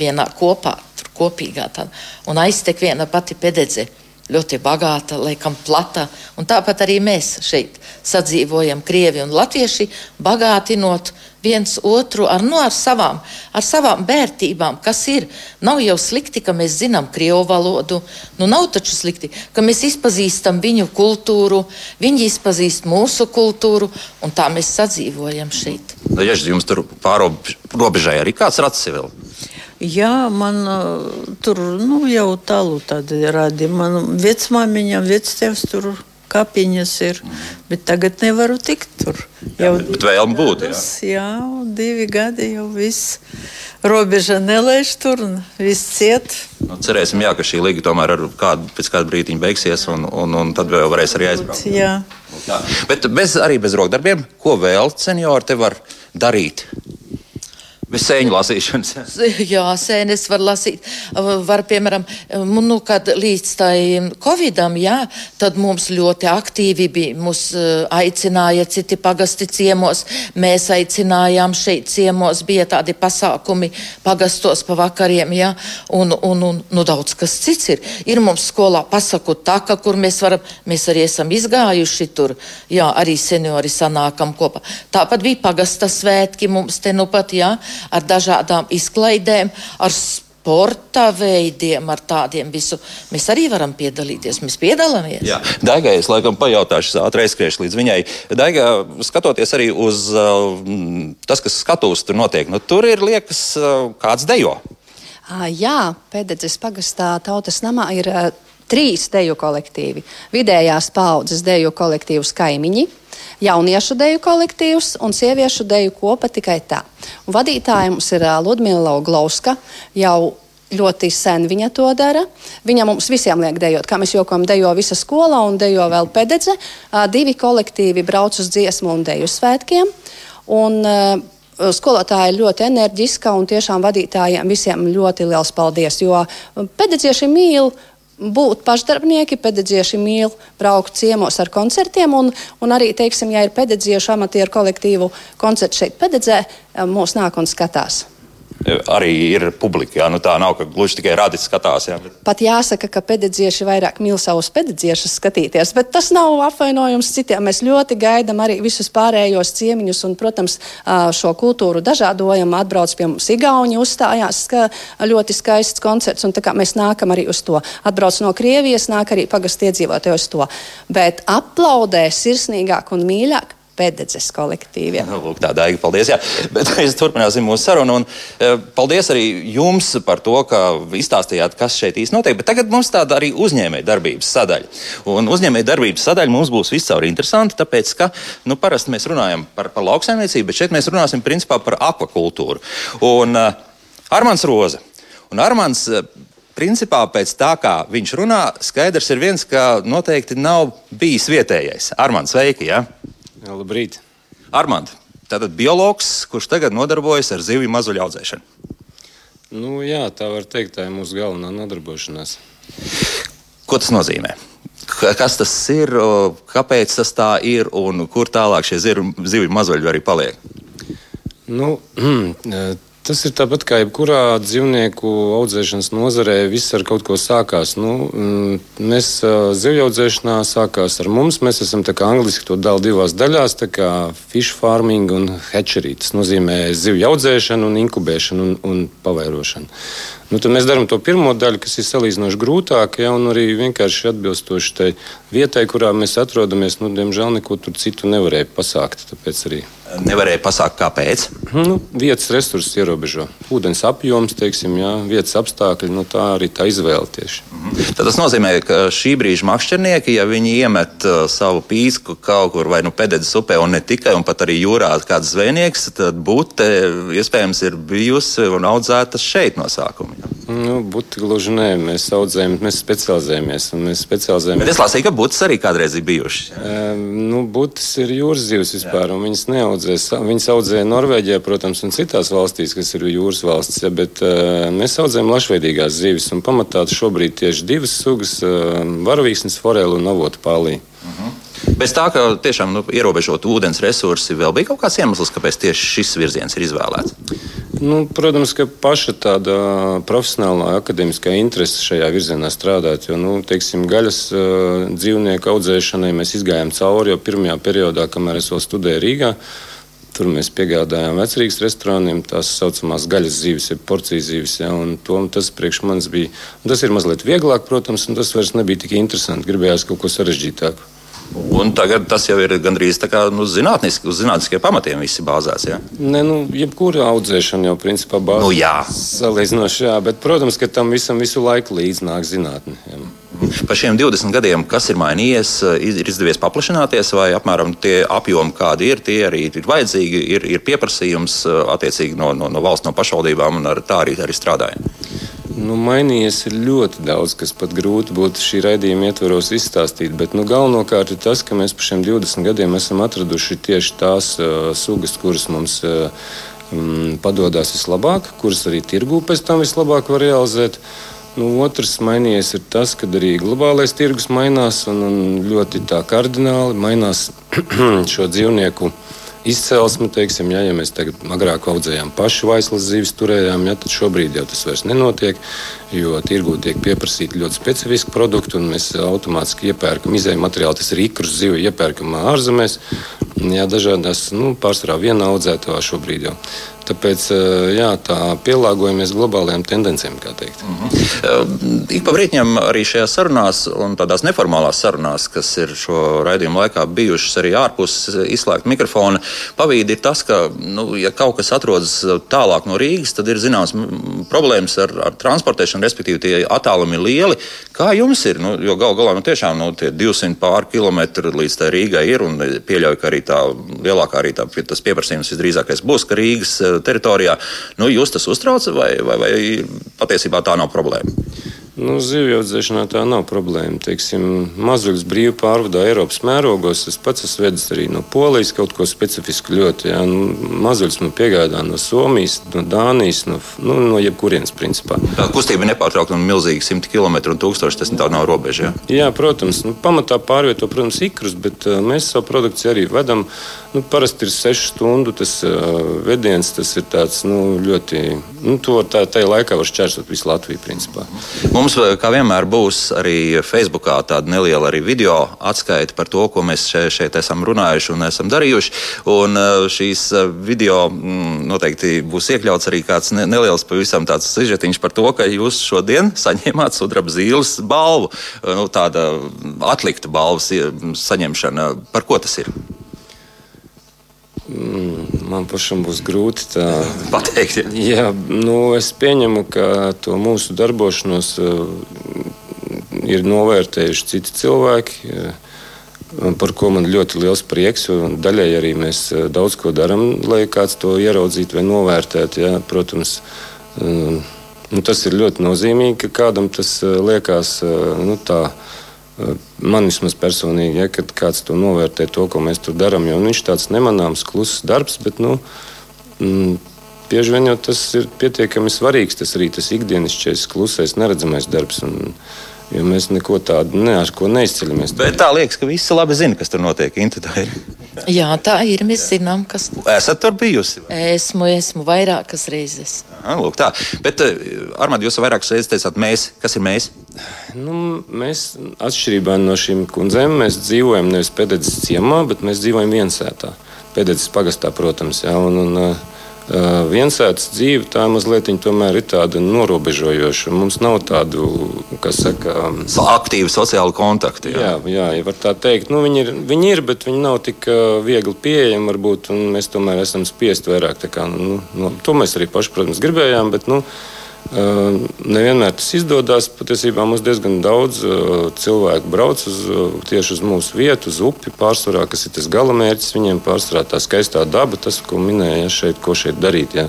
vienā kopā, tur kopīgā tāda, un aiztek viena pati Pededze ļoti bagāta, laikam plata. Un tāpat arī mēs šeit sadzīvojam, krievi un latvieši, bagātinot viens otru ar, nu, ar, savām, ar savām vērtībām, kas ir. Nav jau slikti, ka mēs zinām krievu valodu, nu nav taču slikti, ka mēs izpazīstam viņu kultūru, viņi izpazīst mūsu kultūru, un tā mēs sadzīvojam šeit. Nu, ja jums tur pārobežai arī kāds rats vēl? Jā, man tur nu, jau tālu radi. Man vecmāmiņa, vectēvs tur kapiņas ir, bet tagad nevaru tikt tur. Jau jā, bet vēlme būt, jā. Jā, divi gadi jau viss. Robeža nelaiž tur, viss ciet. Nu, cerēsim, jā, ka šī līga tomēr ar kādu, pēc kāda brīdiņa beigsies, un, un, un tad vēl varēs arī aizbraukt. Jā. jā. Bet bez, arī bez rokdarbiem, ko vēl seniori te var darīt? Bez sēņu lasīšanas. Jā, sēnes var lasīt. Var, piemēram, nu, kad līdz tai covidam, jā, tad mums ļoti aktīvi bija. Mūs aicināja citi pagasti ciemos. Mēs aicinājām šeit ciemos. Bija tādi pasākumi pagastos pa vakariem, jā. Un, un, un nu, daudz kas cits ir. Ir mums skolā pasaku taka, kur mēs varam, mēs arī esam izgājuši tur. Jā, arī seniori sanākam kopā. Tāpat bija pagasta svētki mums te nu pat, jā ar dažādām izklaidēm, ar sporta veidiem, ar tādiem visu. Mēs arī varam piedalīties. Mēs piedalāmies. Jā, Daigai es laikam pajautāšu, ātri aizskriešu līdz viņai. Daiga, skatoties arī uz uh, tas, kas skatūs tur notiek, nu, tur ir liekas uh, kāds dejo. Jā, Pēdējais pagastā tautas namā ir uh, trīs deju kolektīvi. Vidējās paudzes deju kolektīvs kaimiņi jauniešu deju kolektīvs un sieviešu deju kopa tikai tā. Un vadītāja mums ir Ludmila Glauska. Jau ļoti sen viņa to dara. Viņa mums visiem liek dejot, kā mēs jokojam, dejo visa skola un dejo vēl pededze. Divi kolektīvi brauc uz dziesmu un deju svētkiem. Un, skolotāja ir ļoti enerģiska un tiešām vadītājiem visiem ļoti liels paldies, jo pedagogieši mīl būt pašdarbnieki, pedagogieši mīl braukt ciemos ar koncertiem, un, un arī, teiksim, ja ir pedagogiešu amatieru kolektīvu koncerts šeit pedagogē, mūs nāk un skatās arī ir publika. Jā, nu tā nav, ka gluži tikai rādīt skatās. Jā. Pat jāsaka, ka pedagogieši vairāk mīl savus pedagogiešus skatīties, bet tas nav apvainojums citiem. Mēs ļoti gaidām arī visus pārējos ciemiņus un, protams, šo kultūru dažādojam. Atbrauc pie mums Igauni, uzstājās ska, ļoti skaists koncerts, un mēs nākam arī uz to. Atbrauc no Krievijas, nāk arī pagastu iedzīvotāji uz to. Bet aplaudē sirsnīgāk un mīļāk pededzes kolektīviem. Nu, lūk, tā daiga, paldies. Jā. Bet mēs turpināsim mūsu sarunu. Un, uh, paldies arī jums par to, ka izstāstījāt, kas šeit īsti notiek. Bet tagad mums tāda arī uzņēmēja darbības sadaļa. Un uzņēmēja darbības sadaļa mums būs viscaur interesanti, tāpēc, ka nu, parasti mēs runājam par, par lauksaimniecību, bet šeit mēs runāsim principā par akvakultūru. Un uh, Armāns Roze. Un Armāns, uh, Principā pēc tā, kā viņš runā, skaidrs ir viens, ka noteikti nav bijis vietējais. Armāns, sveiki! Ja? Labrīt. Armand, tātad biologs, kurš tagad nodarbojas ar zivju mazuļu audzēšanu. Nu, jā, tā var teikt, tā ir mūsu galvenā nodarbošanās. Ko tas nozīmē? Kas tas ir, kāpēc tas tā ir un kur tālāk šie zivju mazuļi arī paliek? Nu, Tas ir tāpat kā jebkurā dzīvnieku audzēšanas nozarē. Viss ar kaut ko sākās. Nu, mm, mēs zivju audzēšanā sākās ar mums. Mēs esam angļuiski to dala divās daļās - fish farming un hatchery. Tas nozīmē zivju audzēšanu, un inkubēšanu un, un pavairošanu. Nu, tad mēs darām to pirmo daļu, kas ir salīdzinoši grūtāka, ja, un arī vienkārši atbilstoši tai vietai, kurā mēs atrodamies. Nu, diemžēl neko citu nevarēja pasākt. Tāpēc arī Nevarēja pasākt, kāpēc. Nu, vietas resursus ierobežo. Ūdens apjoms, teiksim, jā, vietas apstākļi, nu, tā arī tā izvēle tieši. Mhm. Tad tas nozīmē, ka šī brīža makšķernieki, ja viņi iemet uh, savu pīsku kaut kur vai nu pēdējā upē, un ne tikai, un pat arī jūrā kāds zvejnieks, tad būte iespējams ir bijusi un audzēta šeit no sākuma. Nu, būtu gluži nē, mēs audzējam, mēs specializējamies. Mēs specializējamies. Bet es lasīju, ka būtis arī kādreiz ir bijušas. Um, nu, būtis ir jūras zivs vispār, Jā. un viņas neaudz audzē. Viņas audzē Norvēģijā, protams, un citās valstīs, kas ir jūras valstis, ja, bet uh, mēs audzējam lašveidīgās zivis. Pamatā šobrīd tieši divas sugas uh, - varavīksnes, foreli un avotu pālī. Uh mhm. -huh. Bez tā, ka tiešām nu, ierobežot ūdens resursi, vēl bija kaut kāds iemesls, kāpēc tieši šis virziens ir izvēlēts. Nu, protams, ka paša tāda profesionālā, akadēmiskā interese šajā virzienā strādāt. Jo, nu, teiksim, gaļas uh, dzīvnieku audzēšanai mēs izgājām cauri jau pirmajā periodā, kamēr es vēl studēju Rīgā. Tur mēs piegādājām vecrīgas restorāniem tās saucamās gaļas zīves, jeb porcijas zīves. Ja, to, tas priekš manis bija. Tas ir mazliet vieglāk, protams, un tas vairs nebija tik interesanti. Gribējās kaut ko sarežģītāku. Un tagad tas jau ir gandrīz tā kā nu, zinātniski, uz zinātniskiem pamatiem viss bāzēts. Ja? Nē, nu, jebkura audzēšana jau principā bāzēs. Nu, jā. Salīdzinoši, jā, bet, protams, ka tam visam visu laiku līdz nāk zinātne. Jā. Par šiem 20 gadiem, kas ir mainījies, ir izdevies paplašināties, vai apmēram tie apjomi, kādi ir, tie arī ir vajadzīgi, ir, ir pieprasījums attiecīgi no, no, no valsts, no pašvaldībām, un ar tā arī, arī strādājam. Nu, mainījies ļoti daudz, kas pat grūti būtu šī raidījuma ietvaros izstāstīt. Bet nu, galvenokārt ir tas, ka mēs par šiem 20 gadiem esam atraduši tieši tās uh, sugas, kuras mums uh, padodas vislabāk, kuras arī tirgū pēc tam vislabāk var realizēt. Uh, Nu, otrs mainījies ir tas, ka arī globālais tirgus mainās un, un ļoti kardināli mainās šo dzīvnieku izcelsme. Teiksim, ja, ja mēs tagad agrāk audzējām pašu vaislas zivis, turējām, ja, tad šobrīd jau tas vairs nenotiek, jo tirgū tiek pieprasīti ļoti specifiski produkti, un mēs automātiski iepērkam izēju materiālu. Tas ir ikrus zivi, iepērkam ārzemēs, jā, dažādās, nu, pārsvarā viena audzētavā šobrīd jau. Tāpēc jā, tā pielāgojamies globālajām tendencēm. Mm -hmm. Ik pa brīdim arī šajās sarunās, un tādās neformālās sarunās, kas ir šo raidījumu laikā bijušas arī ārpus izslēgta mikrofona, pavīdi ir tas, ka, nu, ja kaut kas atrodas tālāk no Rīgas, tad ir zināms problēmas ar, ar transportēšanu, respektīvi tie attālumi ir lieli. Kā jums ir? Nu, jo gal galā nu, tiešām nu, 200 pār kilometru līdz Rīgai ir, un pieļauju, ka arī tā lielākā arī tā, tas pieprasījums visdrīzākais būs, ka Rīgas teritorijā. Nu, jūs tas uztrauc vai, vai, vai patiesībā tā nav problēma? Nu, Zivju audzēšanā tā nav problēma. Teiksim, mazuļus brīvi pārvadā Eiropas mērogos. Es pats esmu vedis arī no Polijas kaut ko specifisku ļoti. Jā. Nu, mazuļus man piegādā no Somijas, no Dānijas, no, nu, no jebkurienes principā. Tā kustība nepārtraukta un milzīgi 100 km un 1000 tas tā nav robeža. Jā, jā protams. Nu, pamatā pārvieto, protams, ikrus, bet uh, mēs savu produkciju arī vedam. Nu, parasti ir 6 stundu tas uh, vediens, tas ir tāds, nu, ļoti, nu, to tā, tajā laikā var šķērsot visu Latviju principā. Mums, kā vienmēr, būs arī Facebookā tāda neliela arī video atskaita par to, ko mēs šeit, šeit esam runājuši un esam darījuši. Un šīs video mm, noteikti būs iekļauts arī kāds neliels pavisam tāds sižetiņš par to, ka jūs šodien saņēmāt sudraba zīles balvu. Nu, tāda atlikta balvas saņemšana. Par ko tas ir? Mm, man pašam būs grūti tā pateikt. Ja. Jā, nu, es pieņemu, ka to mūsu darbošanos uh, ir novērtējuši citi cilvēki, uh, par ko man ļoti liels prieks. Daļai arī mēs uh, daudz ko darām, lai kāds to ieraudzītu vai novērtētu. Jā, protams, nu, tas ir ļoti nozīmīgi, ka kādam tas liekas nu, tā Man vismaz personīgi, ja, kad kāds to novērtē, to, ko mēs tur darām, jo nu, viņš tāds nemanāms, kluss darbs, bet nu, mm, bieži vien jau tas ir pietiekami svarīgs. Tas arī tas ikdienišķais, klusais, neredzamais darbs. Un, Jo mēs neko tādu ne, neizceļamies. Bet tā liekas, ka visi labi zina, kas tur notiek. Inta, tā ir. Jā, tā ir. Mēs zinām, kas Esat tur bijusi? esmu. Esmu vairākas reizes. Ah, lūk, tā. Bet, uh, Armand, jūs vairākas reizes teicāt, mēs. Kas ir mēs? Nu, mēs, atšķirībā no šīm kundzēm, mēs dzīvojam nevis pēdējā ciemā, bet mēs dzīvojam viensētā. Pēdējā pagastā, protams. Jā, un, un, uh, Viensētas dzīve tā mazliet tomēr ir tāda norobežojoša. Mums nav tādu, kas saka, Aktīvi sociāli kontakti. Jā, jā, ja var tā teikt. Nu, viņi, ir, viņi ir, bet viņi nav tik viegli pieejami. Varbūt, mēs tomēr esam spiest vairāk. Kā, nu, nu, to mēs arī paši, protams, gribējām. Bet, nu, nevienmēr tas izdodas. Patiesībā mums diezgan daudz cilvēku brauc uz, tieši uz mūsu vietu, uz upi. Pārsvarā, kas ir tas galamērķis, viņiem pārsvarā tā skaistā daba, tas, ko minēja šeit, ko šeit darīt. Ja.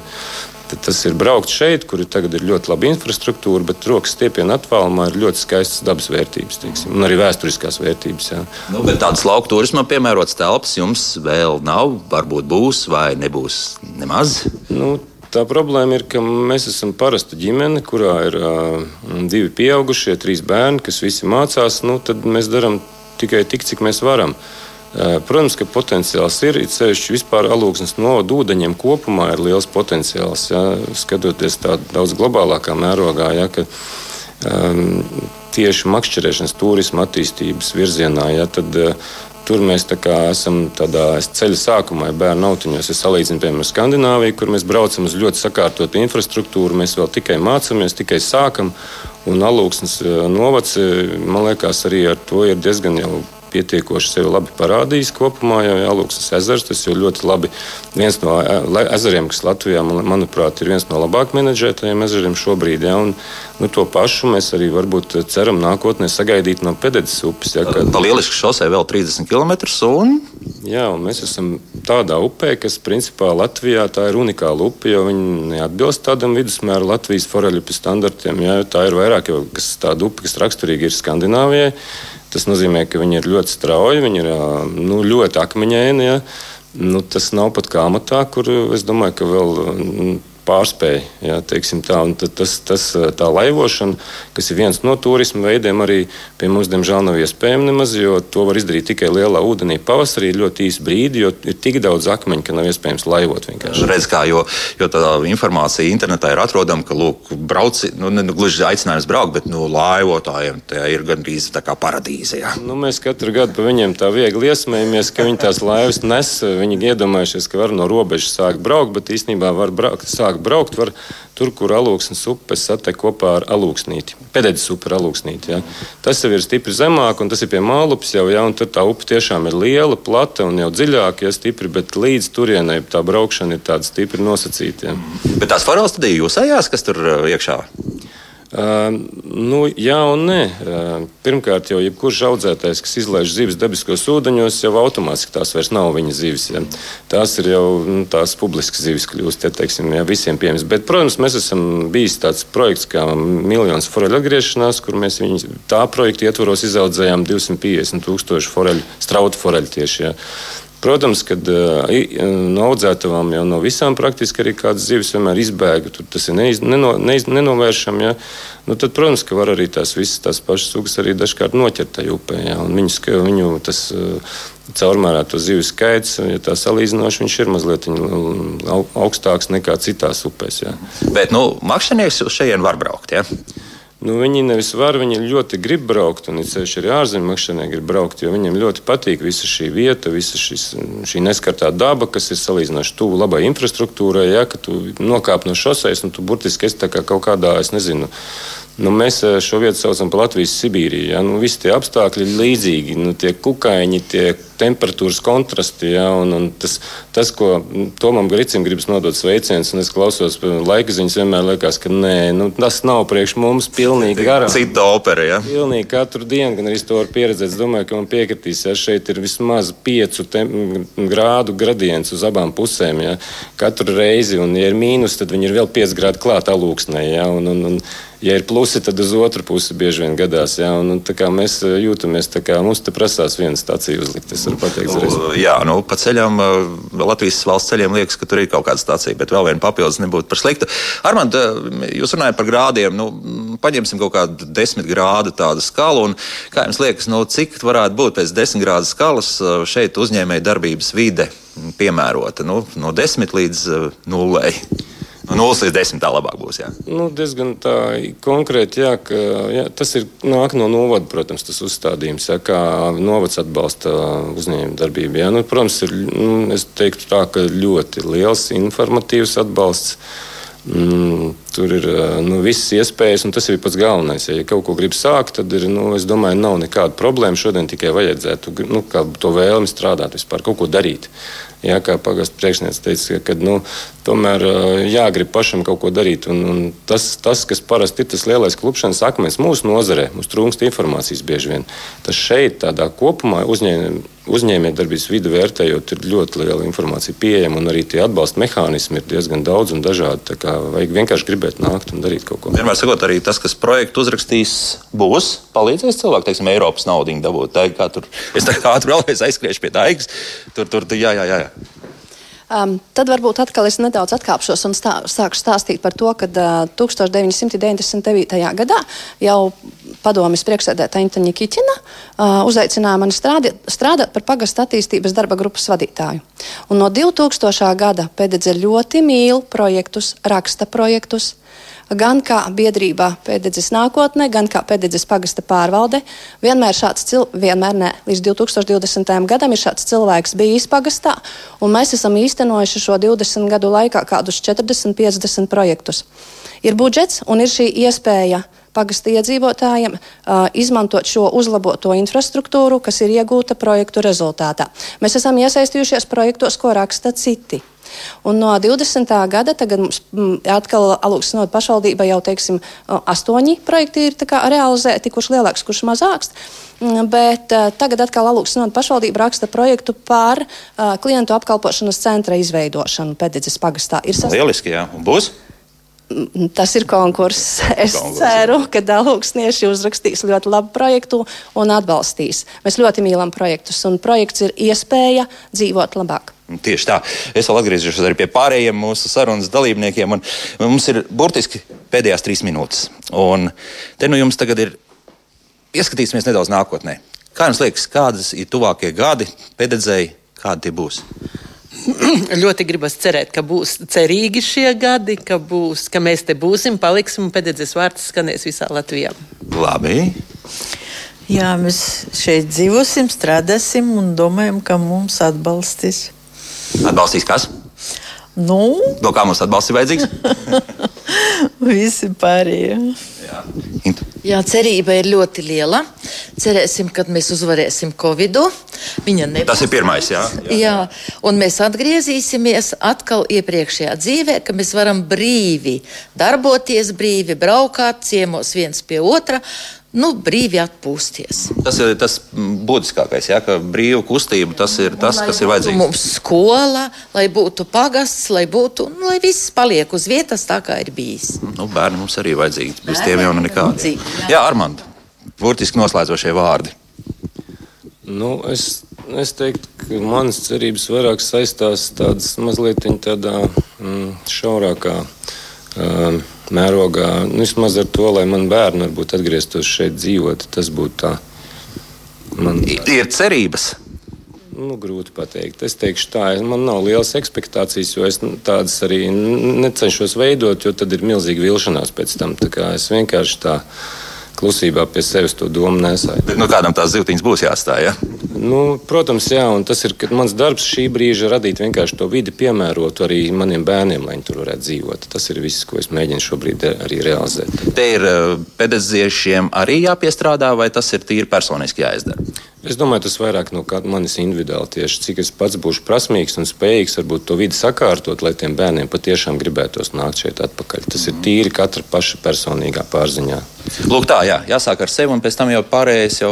Tad tas ir braukt šeit, kur tagad ir ļoti laba infrastruktūra, bet rokas stiepienā attālumā ir ļoti skaistas dabas vērtības, teiksim, un arī vēsturiskās vērtības. Jā. Nu, bet tādas lauku turismam piemērotas telpas jums vēl nav. Varbūt būs vai nebūs nemaz. Nu, tā problēma ir, ka mēs esam parasta ģimene, kurā ir uh, divi pieaugušie, trīs bērni, kas visi mācās. Nu, tad mēs darām tikai tik, cik mēs varam. Uh, Protams, ka potenciāls ir. It sevišķi vispār alūksnes novada ūdeņiem kopumā ir liels potenciāls. Jā, skatoties tādā daudz globālākā mērogā, jā, ka um, tieši makšķerēšanas turisma attīstības virzienā, jā, tad uh, Tur mēs esam tādā ceļa sākumā, ja bērnu autiņos. Es salīdzinu, piemēram, Skandināviju, kur mēs braucam uz ļoti sakārtotu infrastruktūru. Mēs vēl tikai mācāmies, tikai sākam. Un alūksnes novads, man liekas, arī ar to ir diezgan jau pietiekoši sevi labi parādījis kopumā. Jau Jālūksnes ezers, tas ir ļoti labi. Viens no ezeriem, kas Latvijā, man, manuprāt, ir viens no labāk menedžētajiem ezeriem šobrīd. Ja, un, nu, to pašu mēs arī varbūt ceram nākotnē sagaidīt no Pededes upes. Ja, kad... Pa lieliski šosei vēl 30 km. Un... Jā, un mēs esam tādā upē, kas principā Latvijā tā ir unikāla upe, jo viņi neatbilst tādam vidusmēra Latvijas foreļu standartiem. Jā, tā ir vairāk jau kas tāda upe, kas raksturīgi ir Skandināvijai. Tas nozīmē, ka viņi ir ļoti strauji, viņi ir nu, ļoti akmeņaini. Ja? Nu, tas nav pat kā amatā, kur es domāju, ka vēl pārspēja. Jā, tā, tas, tas, tā laivošana, kas ir viens no turisma veidiem, arī pie mums, diemžēl, nav iespējama nemaz, jo to var izdarīt tikai lielā ūdenī pavasarī, ļoti īsi brīdi, jo ir tik daudz akmeņu, ka nav iespējams laivot. Vienkārši. Redz, kā, jo, jo tā informācija internetā ir atrodama, ka lūk, brauci, nu, ne nu, gluži aicinājums braukt, bet nu, laivotājiem tā ir gandrīz tā kā paradīze. Jā. Nu, mēs katru gadu pa viņiem tā viegli iesmējamies, ka viņi tās laivas nes. Viņi iedomājušies, ka var no robežas sākt braukt, bet īstenībā var braukt, sākt braukt var tur, kur alūksnes upes satek kopā ar alūksnīti. Pēdējais upe ir alūksnīti. Ja. Tas jau ir stipri zemāk, un tas ir pie mālupes jau, ja, un tur tā upe tiešām ir liela, plata un jau dziļāka, ja stipri, bet līdz turienei tā braukšana ir tāda stipri nosacīta. Ja. Bet tās farolas tad ir jūsējās, kas tur iekšā? Uh, nu, jā un nē. Uh, pirmkārt, jau jebkurš audzētājs, kas izlaiž zivis dabiskos ūdeņos, jau automātiski tās vairs nav viņa zivis. Ja. Tās ir jau nu, tās publiskas zivis, kļūst ja, teiksim, ja, visiem pieejamas. Bet, protams, mēs esam bijis tāds projekts kā miljonus foreļu atgriešanās, kur mēs viņu, tā projekta ietvaros izaudzējām 250 tūkstošu foreļu, strautu foreļu tieši. Ja. Protams, ka no audzētavām jau no visām praktiski arī kādas zivis vienmēr izbēga. Tur tas ir neiz, neno, neiz, nenovēršami. Ja? Nu, tad, protams, ka var arī tās visas tās pašas sugas arī dažkārt noķert tajā upē. Ja? Viņu, viņu tas uh, caurmērēto zivju skaits, ja tā salīdzinoši, viņš ir mazliet augstāks nekā citās upēs. Ja? Bet, nu, makšķernieks uz šejienes var braukt. Ja? Nu, viņi nevis var, viņi ļoti grib braukt, un ceļš arī ārzemju makšķerē grib braukt, jo viņiem ļoti patīk visa šī vieta, visa šis, šī neskartā daba, kas ir salīdzinoši tuvu labai infrastruktūrai. Ja, tu nokāp no šoseis, un tu burtiski esi kā kaut kādā, es nezinu, Nu, mēs šo vietu saucam par Latvijas Sibīriju. Ja? Nu, visi tie apstākļi ir līdzīgi. Nu, tie kukaiņi, tie temperatūras kontrasti. Ja? Un, un tas, tas, ko Tomam Gricim gribas nodot sveiciens, un es klausos laika ziņas, vienmēr liekas, ka nē, nu, tas nav priekš mums pilnīgi garām. Cita opera, ja? Pilnīgi katru dienu, gan arī to var pieredzēt. Es domāju, ka man piekritīs, ja šeit ir vismaz piecu grādu gradients uz abām pusēm. Ja? Katru reizi, un ja ir mīnus, tad viņi ir vēl 5 grādi klāt alūksnē. Ja? Un, un, un, ja ir plusi, tad uz otru pusi bieži vien gadās. Jā, un, un, mēs jūtamies, kā mums te prasās viena stācija uzlikt. Es varu pateikt, nu, jā, nu, pa ceļam, Latvijas valsts ceļiem liekas, ka tur ir kaut kāda stācija, bet vēl viena papildus nebūtu par sliktu. Armand, jūs runājat par grādiem. Nu, paņemsim kaut kādu desmit grādu tādu skalu. Un, kā jums liekas, nu, cik varētu būt pēc desmit grādu skalas šeit uzņēmēja darbības vide piemērota? Nu, no desmit līdz nulei. No 0 līdz 10 tā labāk būs. Jā. Nu, diezgan tā konkrēti, jā, ka jā, tas ir nāk no novada, protams, tas uzstādījums, jā, kā novads atbalsta uzņēmuma darbību. Jā. Nu, protams, ir, nu, es teiktu tā, ka ļoti liels informatīvs atbalsts. Mm, tur ir nu, visas iespējas, un tas ir pats galvenais. Ja, ja kaut ko grib sākt, tad ir, nu, es domāju, nav nekāda problēma. Šodien tikai vajadzētu nu, to vēlmi strādāt, vispār kaut ko darīt. Jā, kā pagastu priekšnieks teica, ka nu, tomēr jāgrib pašam kaut ko darīt. Un, un tas, tas, kas parasti ir tas lielais klupšanas akmens mūsu nozarē, mums trūkst informācijas bieži vien. Tas šeit, tādā kopumā, uzņēmējiem uzņēmējdarbības vidu vērtējot, ir ļoti liela informācija pieejama, un arī tie atbalsta mehānismi ir diezgan daudz un dažādi. Tā kā vajag vienkārši gribēt nākt un darīt kaut ko. Vienmēr sakot, arī tas, kas projektu uzrakstīs, būs palīdzējis cilvēkam, teiksim, Eiropas naudu dabūt. Tā, kā tur, es tā kā ātri vēlreiz aizskriešu pie tā, tur, tur, jā, jā, jā. Um, tad varbūt atkal es nedaudz atkāpšos un stā, sāku stāstīt par to, ka uh, 1999. gadā jau padomjas priekšsēdētāja Intaņa Kiķina uh, uzaicināja mani strādāt, strādāt par pagastu attīstības darba grupas vadītāju. Un no 2000. gada pēdējais ļoti mīl projektus, raksta projektus gan kā biedrībā pēdējais nākotnē, gan kā pēdējais pagasta pārvalde. Vienmēr šāds cilvēks, vienmēr ne, līdz 2020. gadam ir šāds cilvēks bijis pagastā, un mēs esam īstenojuši šo 20 gadu laikā kādus 40, 50 projektus. Ir budžets un ir šī iespēja pagasta iedzīvotājiem uh, izmantot šo uzlaboto infrastruktūru, kas ir iegūta projektu rezultātā. Mēs esam iesaistījušies projektos, ko raksta citi. Un no 20. gada tagad mums atkal Alūksnot pašvaldība jau, teiksim, astoņi projekti ir realizēti, kurš lielāks, kurš mazāks. Mm, bet uh, tagad atkal Alūksnot pašvaldība raksta projektu par uh, klientu apkalpošanas centra izveidošanu Pēdējais pagastā. Ir sas... Lieliski, jā. Un būs? Mm, tas ir konkurss. Es konkurss. ceru, ka dalūksnieši uzrakstīs ļoti labu projektu un atbalstīs. Mēs ļoti mīlam projektus, un projekts ir iespēja dzīvot labāk. Tieši tā. Es vēl atgriezīšos arī pie pārējiem mūsu sarunas dalībniekiem. Mums ir burtiski pēdējās trīs minūtes. Un te nu jums tagad ir ieskatīsimies nedaudz nākotnē. Kā jums liekas, kādas ir tuvākie gadi pēdējai, kādi tie būs? ļoti gribas cerēt, ka būs cerīgi šie gadi, ka, būs, ka mēs te būsim, paliksim un pēdējais vārds skanēs visā Latvijā. Labi. Jā, mēs šeit dzīvosim, strādāsim un domājam, ka mums atbalstīs. Atbalstīs kas? Nu? No kā mums atbalsts ir vajadzīgs? Visi pārējie. Jā. Jā, cerība ir ļoti liela. Cerēsim, ka mēs uzvarēsim Covid. Nebūs. Tas ir pirmais, jā. jā. jā, un mēs atgriezīsimies atkal iepriekšējā dzīvē, ka mēs varam brīvi darboties, brīvi braukāt ciemos viens pie otra nu, brīvi atpūsties. Tas ir tas būtiskākais, ja, ka brīva kustība tas ir tas, kas ir vajadzīgs. Mums skola, lai būtu pagasts, lai būtu, nu, lai viss paliek uz vietas tā, kā ir bijis. Nu, bērni mums arī vajadzīgi, bez tiem jau nekādi. Jā, Armand, burtiski noslēdzošie vārdi. Nu, es, es teiktu, ka manas cerības vairāk saistās tādas mazliet tādā mm, šaurākā. Um, mērogā, nu, vismaz ar to, lai man bērni varbūt atgrieztos šeit dzīvot. Tas būtu tā. Man... Ir cerības. Nu, grūti pateikt. Es teikšu, tā, man nav liels expectācijas, jo es tādas arī necenšos veidot, jo tad ir milzīga vilšanās pēc tam. Es vienkārši tā klusībā pie sevis to domu nesāju. Bet nu, kādam tās zivtiņas būs jāstāj? Ja? Nu, protams, jā, un tas ir mans darbs šī brīža radīt vienkārši to vidi piemērotu arī maniem bērniem, lai viņi tur varētu dzīvot. Tas ir viss, ko es mēģinu šobrīd arī realizēt. Te ir eh, pedagoģiem arī jāpiestrādā, vai tas ir tīri personiski jāizdara? Es domāju, tas vairāk no manis individuāli tieši cik es pats būšu prasmīgs un spējīgs varbūt to vidi sakārtot, lai tiem bērniem patiešām gribētos nākt šeit atpakaļ. Tas ir tīri katra paša personīgā pārziņā. Lūk, tā, jā, jāsāk ar sevi, un pēc tam jau pārējais jau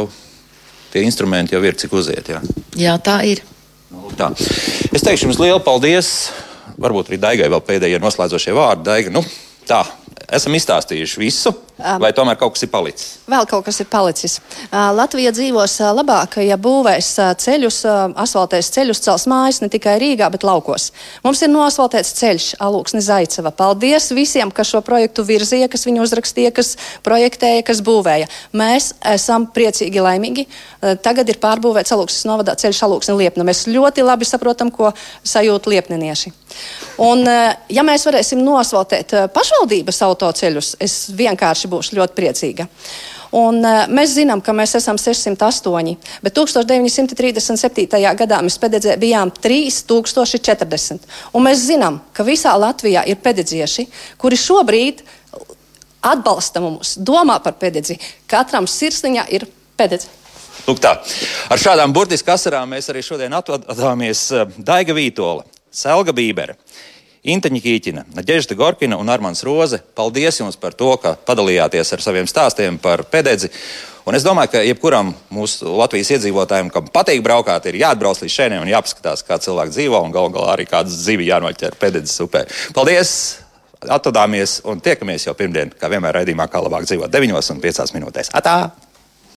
tie instrumenti jau ir, cik uziet. Jā, jā tā ir. Nu, tā. Es teikšu jums lielu paldies. Varbūt arī Daigai vēl pēdējie noslēdzošie vārdi. Daiga, nu, tā, esam izstāstījuši visu. Vai tomēr kaut kas ir palicis? Vēl kaut kas ir palicis. Latvija dzīvos labāk, ja būvēs ceļus, asfaltēs ceļus, cels mājas ne tikai Rīgā, bet laukos. Mums ir noasfaltēts ceļš Alūksne Zaiceva. Paldies visiem, kas šo projektu virzīja, kas viņu uzrakstīja, kas projektēja, kas būvēja. Mēs esam priecīgi, laimīgi. Tagad ir pārbūvēts Alūksnes novadā ceļš Alūksne Liepna. Mēs ļoti labi saprotam, ko sajūt liepnenieši. Un, ja mēs varēsim nosvaltēt pašvaldības autoceļus, es vienkārši būšu ļoti priecīga. Un, uh, mēs zinām, ka mēs esam 608, bet 1937. gadā mēs pededzē bijām 3040. Un mēs zinām, ka visā Latvijā ir pededzieši, kuri šobrīd atbalsta mums, domā par pededzi. Katram sirsniņā ir pededze. Lūk tā. Ar šādām burtiskām asarām mēs arī šodien atvadāmies Daiga Vītola, Selga Bībera. Inteņa Kīķina, Naģežda Gorkina un Armāns Roze. Paldies jums par to, ka padalījāties ar saviem stāstiem par pededzi. Un es domāju, ka jebkuram mūsu Latvijas iedzīvotājiem, kam patīk braukāt, ir jāatbrauc līdz šejienei un jāpaskatās, kā cilvēki dzīvo un galu galā arī kādas zivi jānoķer pededzes upē. Paldies! Atvadāmies un tiekamies jau pirmdien, kā vienmēr raidījumā, kā labāk dzīvot 9 un 5 minūtēs. Atā!